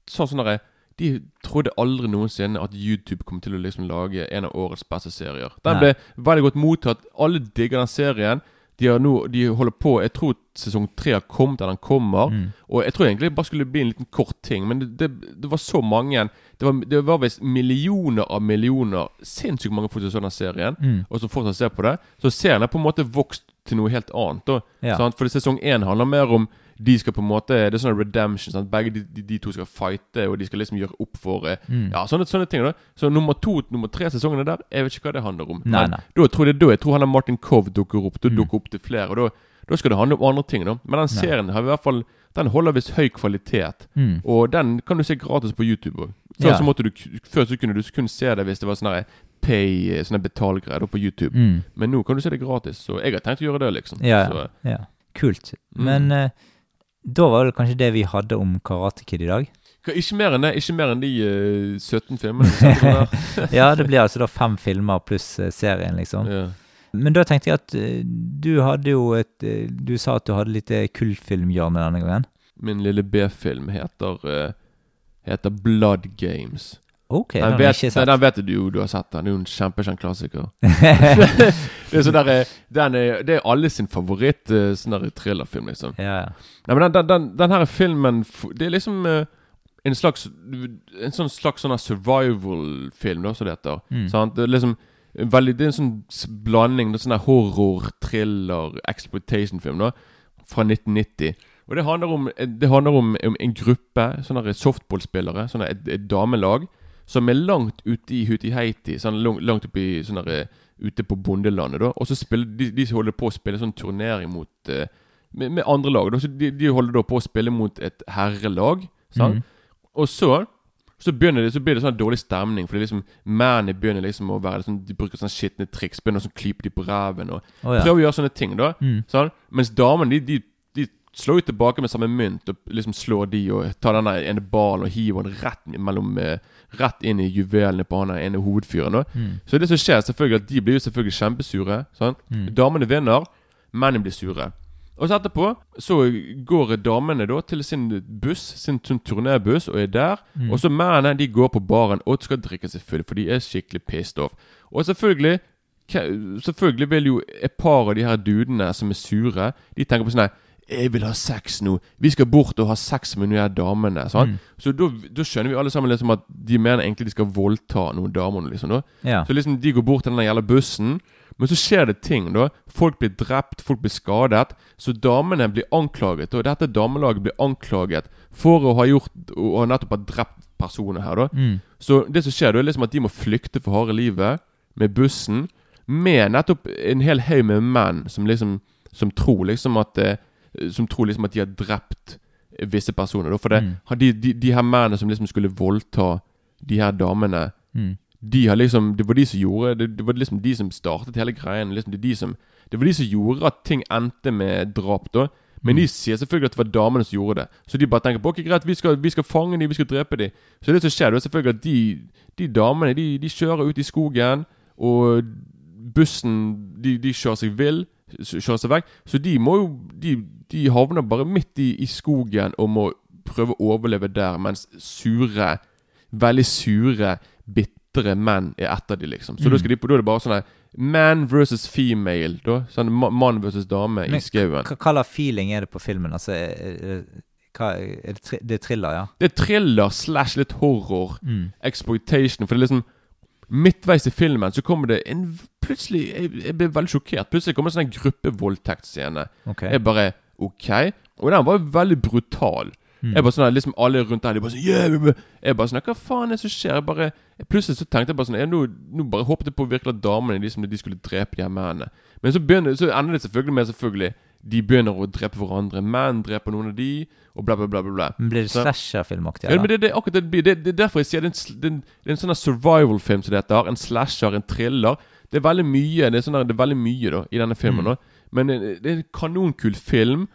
sa sånn derre De trodde aldri noensinne at YouTube kom til å liksom lage en av årets beste serier. Den ble veldig godt mottatt. Alle digger den serien. De har nå De holder på Jeg tror sesong tre har kommet, eller den kommer. Mm. Og jeg tror egentlig det bare skulle bli en liten kort ting, men det, det, det var så mange Det var, det var visst millioner av millioner Sinnssykt mange folk som så den serien, Mm. og som fortsatt ser på det. Så serien har på en måte vokst til noe helt annet. Da, Ja. For sesong én handler mer om de skal på en måte Det er sånn redemption. Sant? Begge de, de, de to skal fighte, og de skal liksom gjøre opp for eh, Mm. Ja, sånne, sånne ting. da Så nummer to nummer tre sesongene der, jeg vet ikke hva det handler om. Nei, nei. Da tror jeg, da, jeg tror han der Martin Cove dukker opp. Da Mm. dukker opp til flere. Og da, da skal det handle om andre ting. da Men den serien har i hvert fall Den holder visst høy kvalitet. Mm. Og den kan du se gratis på YouTube òg. Ja. så måtte du, før så kunne du kun se det hvis det var sånne her pay eh, Sånne betalgreier på YouTube. Mm. Men nå kan du se det gratis. Så jeg har tenkt å gjøre det, liksom. Ja, Så, ja. ja. Kult. Men eh, da var det kanskje det vi hadde om Karate Kid i dag? Ikke mer enn det. Ikke mer enn de uh, 17 filmene. [laughs] ja, det blir altså da fem filmer pluss eh, serien, liksom. Ja. Men da tenkte jeg at eh, du hadde jo et eh, Du sa at du hadde litt eh, kultfilmhjørne denne gangen. Min lille B-film heter eh, Heter Blood Games. Ok, den den, vet, sett. den vet du jo, du har sett den. Er jo en kjempekjent klassiker. [laughs] det er sånn der, eh, den er, Det er alle sin favoritt eh, sånn der thrillerfilm, liksom. Ja, ja. Nei, men den, den, den, den her filmen Det er liksom eh, en slags En sånn slags sånn survival-film, da, som det heter. Mm. Sant? Det er liksom veldig, Det er en sånn blanding. Det er sånn horror, thriller, exploitation-film da fra 1990. Og Det handler om, det handler om, om en gruppe sånne softballspillere, sånne et, et damelag, som er langt ute i Hutiheiti. Sånn lang- langt oppe i sånne her, ute på bondelandet. da Og så spiller de, de holder på å spille sånn turnering mot eh, med, med andre lag. Da. Så de, de holder da på å spille mot et herrelag. Sant? Mm. Og så så, begynner det, så blir det sånn dårlig stemning. Fordi liksom mennene begynner liksom å være sånn De bruker sånne skitne triks. Begynner å sånn klype de på ræven. Og oh, ja. prøver å gjøre sånne ting. da Mm. sånn? Mens damene de, de slår jo tilbake med samme mynt og liksom slår de og tar den ene ballen og hiver den rett, mellom, eh, rett inn i juvelene på han ene hovedfyren. Mm. Så det som skjer, selvfølgelig at de blir jo selvfølgelig kjempesure. Sant? Mm. Damene vinner, mennene blir sure. Og så etterpå så går damene da til sin buss, sin, sin turnébuss, og er der. Mm. Og så mennene de går på baren og skal drikke seg full, for de er skikkelig pissed off. Og selvfølgelig Selvfølgelig vil jo et par av de her dudene som er sure, de tenker på sånn her jeg vil ha sex nå. Vi skal bort og ha sex med noen av damene. Mm. Så da, da skjønner vi alle sammen liksom at de mener egentlig de skal voldta noen damer. Liksom, da. Ja. Så liksom de går bort til den jævla bussen. Men så skjer det ting. da Folk blir drept, folk blir skadet. Så damene blir anklaget. Og dette damelaget blir anklaget for å ha gjort Og nettopp ha drept personer her. da Mm. Så det som skjer, da er liksom at de må flykte for harde livet med bussen. Med nettopp en hel haug med menn som liksom Som tror liksom at eh, Som tror liksom at de har drept visse personer. For det, Mm. de, de, de her mennene som liksom skulle voldta de her damene Mm. de har liksom Det var de som gjorde Det, det var liksom de som startet hele greien. Liksom det, de som, det var de som gjorde at ting endte med drap, da. Men de sier selvfølgelig at det var damene som gjorde det. Så de bare tenker på ok, greit, vi skal, vi skal fange dem, vi skal drepe dem. Så det som skjer, det er selvfølgelig at de, de damene de, de kjører ut i skogen, og bussen de, de kjører seg vill, kjører seg vekk. Så de må jo De, de havner bare midt i, i skogen og må prøve å overleve der, mens sure, veldig sure, bitre menn er etter de liksom. Så Mm. da, skal de, da er det bare sånn her Man versus female, da. Sånn mann versus dame i skauen. Hva slags feeling er det på filmen? Altså, hva, er det, tri det er thriller, ja? Det er thriller slash litt horror. Mm. Exploitation. For det er liksom Midtveis i filmen så kommer det en Plutselig Jeg, jeg ble veldig sjokkert. Plutselig kommer det en sånn gruppevoldtektsscene. Okay. Jeg bare OK. Og den var veldig brutal. Mm. Jeg bare sånn liksom Alle rundt der de bare sånn yeah. Jeg bare sånn Hva faen er det som skjer? Jeg bare Plutselig så tenkte jeg bare sånn jeg, nå, nå bare håpet jeg på virkelig at damene de, som de skulle drepe de her mennene. Men så, begynner, så ender det selvfølgelig med selvfølgelig De begynner å drepe hverandre. Menn dreper noen av de, og bla, bla, bla. bla, bla. Blir det slasher-filmaktig? ja, men det, det, akkurat det det blir. Det, det er derfor jeg sier det er en, det en, det er en sånn survival-film som dette. har, En slasher, en thriller. Det er veldig mye Det er, sånne, det er veldig mye da i denne filmen. Mm. da Men eh, det er en kanonkul film.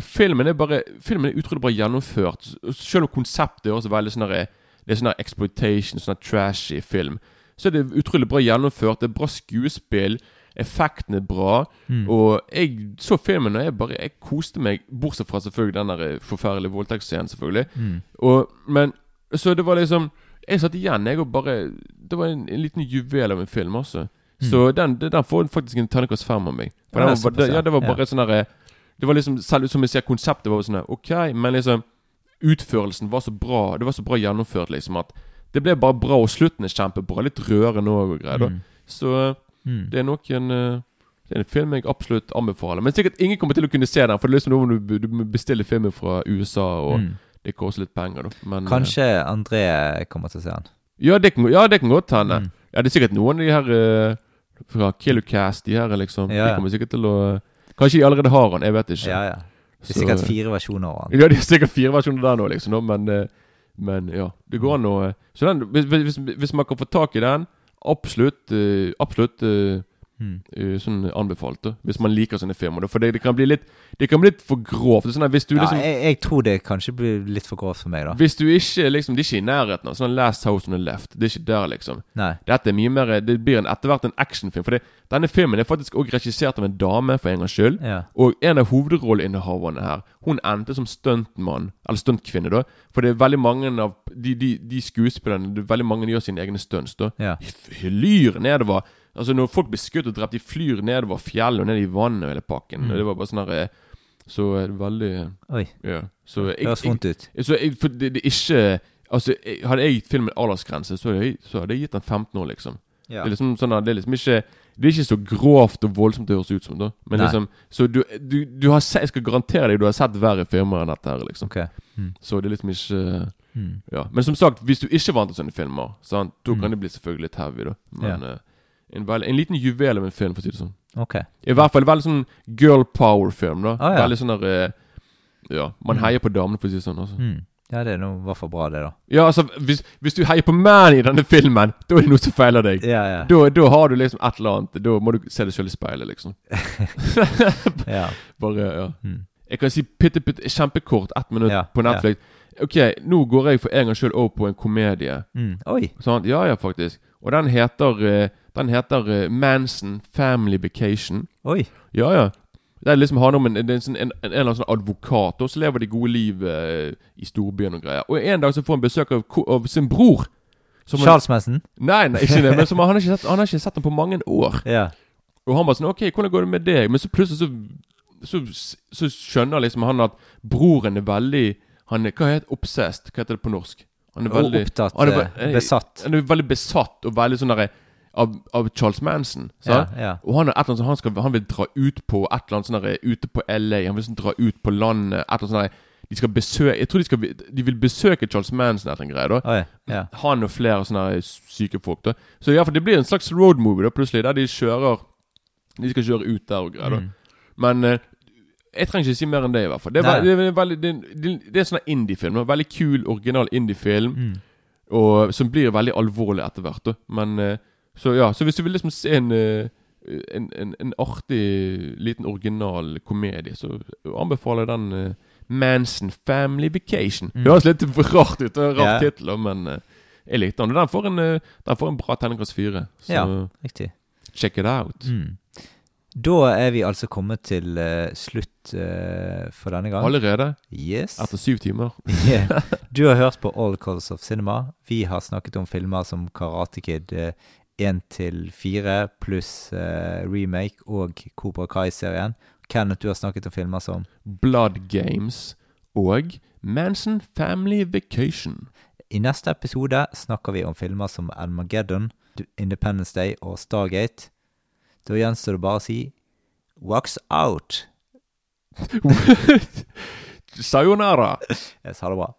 Filmen er bare Filmen er utrolig bra gjennomført. Selv om konseptet er også veldig sånn her, Det er sånn exploitation, sånn trashy film. Så er det utrolig bra gjennomført. Det er bra skuespill. Effekten er bra. Mm. Og jeg så filmen, og jeg bare Jeg koste meg. Bortsett fra selvfølgelig den der forferdelige voldtektsscenen, selvfølgelig. Mm. Og, men Så det var liksom Jeg satt igjen, jeg, og bare Det var en, en liten juvel av en film Så den, den den får faktisk en terningkast fem av meg. For Mm. Ja, den var, det, ja. det var bare Ja. sånn derre Det var liksom Selv som jeg sier, konseptet var sånn OK, men liksom Utførelsen var så bra. Det var så bra gjennomført, liksom, at det ble bare bra, og slutten er kjempebra. Litt rørende òg og greier. Mm. Så Mm. det er nok en eh, Det er en film jeg absolutt anbefaler. Men sikkert ingen kommer til å kunne se den, for det er liksom noe du, du bestiller filmen fra USA, og Mm. det koster litt penger. Men, eh, Kanskje André kommer til å se den. ja, det kan, ja, det kan godt hende. Mm. Ja, det er sikkert noen av de her eh, fra Kilocast, de her liksom. Ja, ja. De kommer sikkert til å Kanskje de allerede har han, jeg vet ikke. Ja, ja. Det er Så- sikkert fire versjoner av han. Ja, det er sikkert fire versjoner der nå, liksom. Men, eh, men ja, det går an å Så den, hvis, hvis, hvis man kan få tak i den, absolutt eh, Absolutt eh, Mm. eh, sånn anbefalt. Hvis man liker sånne filmer. For det, det kan bli litt Det kan bli litt for grovt. Sånn hvis du Ja, liksom jeg, jeg tror det kanskje blir litt for grovt for meg, da. Hvis du ikke liksom Det er ikke i nærheten av sånn Last House on the Left. Det er ikke der, liksom. Nei. Dette er mye mer Det blir en, etter hvert en actionfilm. For det, denne filmen er faktisk også regissert av en dame, for en gangs skyld. Ja. Og en av hovedrolleinnehaverne her, hun endte som stuntmann. Eller stuntkvinne, da. For det er veldig mange av de, de, de skuespillerne er Veldig mange gjør sine egne stunts, da. Ja. Lyr nedover Altså Når folk blir skutt og drept, de flyr nedover fjellet og ned i vannet og hele pakken. Mm. Det var bare sånn her Så er det veldig Oi. Ja. Så jeg, det Høres vondt ut. jeg, så jeg, for det, det ikke Altså, jeg, Hadde jeg gitt filmen aldersgrense, så så hadde jeg gitt den 15 år, liksom. Ja. Det er liksom sånn det er liksom ikke Det er ikke så grovt og voldsomt det høres ut som, da. Men Nei. liksom Så du, du, du har sett Jeg skal garantere deg du har sett verre filmer enn dette her, liksom. Ok. Mm. Så det er liksom ikke Mm. Ja. Men som sagt, hvis du ikke vant til sånne filmer, sant, da Mm. kan det bli selvfølgelig litt heavy, da. Men Ja. En, veld, en liten juvel av en film, for å si det sånn. Ok. I hvert fall veldig sånn girl power-film, da. Ah, ja. Veldig sånn der eh, Ja, man Mm. heier på damene, for å si det sånn. Altså. Mm. Ja, det er nå i hvert fall bra, det, da. Ja, altså, hvis, hvis du heier på menn i denne filmen, da er det noe som feiler deg. Ja, ja. Da, da har du liksom et eller annet. Da må du se deg sjøl i speilet, liksom. [laughs] Ja. Bare, ja. Mm. Jeg kan si pitte, pitte, kjempekort, ett minutt Ja, på Netflix. Ok, nå går jeg for en gangs skyld over på en komedie. Mm. Oi. Sånn, Ja, ja, faktisk. Og den heter eh, Den heter eh, Manson Family Vacation. Oi. Ja, ja. Det er liksom handler om en, en, en, en, en eller annen sånn advokat, og så lever de gode liv eh, i storbyen og greier. Og en dag så får han besøk av, av sin bror. som Charles Manson? Nei, nei, ikke det. Men som [laughs] han, har ikke sett, han har ikke sett ham på mange år. Ja. Og han bare sånn Ok, hvordan går det med deg? Men så plutselig så, så, så skjønner liksom han at broren er veldig Han er Hva heter det? obsessed? Hva heter det på norsk? Han er veldig, veldig opptatt, han er, eh, besatt. Han er veldig besatt og veldig sånn derre av, av Charles Manson. Ja, ja. Og han, er et eller annet, han, skal, han vil dra ut på et eller annet sånn der Ute på LA. Han vil sånn dra ut på landet. Et eller annet sånn de skal besøke Jeg tror de skal De vil besøke Charles Manson etter en greie. da oh, ja. Han og flere sånne der syke folk. da Så i hvert fall det blir en slags roadmovie da plutselig, der de kjører De skal kjøre ut der og greier. da Mm. Men eh, jeg trenger ikke si mer enn det, i hvert fall. Det er, det er, veldig, det er, det er en sånn indie-film. Veldig kul, original indie-film. Mm. Og Som blir veldig alvorlig etter hvert. da Men eh, Så ja, så hvis du vil liksom se en eh, en, en, en artig, liten original komedie, så anbefaler jeg den eh, Manson Family Vacation. Mm. Det høres litt rart ut, rart yeah. Tittel, men eh, jeg likte den. Og den får en, den får en bra terningkast fire. Så Ja, riktig. check it out. Mm. Da er vi altså kommet til uh, slutt uh, for denne gang. Allerede? Yes. Etter syv timer. [laughs] Yeah. [laughs] Du har hørt på All Calls of Cinema. Vi har snakket om filmer som Karate Kid eh, 1 til 4 pluss eh, remake og Cobra Kai-serien. Kenneth, du har snakket om filmer som Blood Games og Manson Family Vacation. I neste episode snakker vi om filmer som Elmageddon, Independence Day og Stargate. Da gjenstår det bare å si Wax out! [laughs] Sayonara! [laughs] Jeg sa det bra.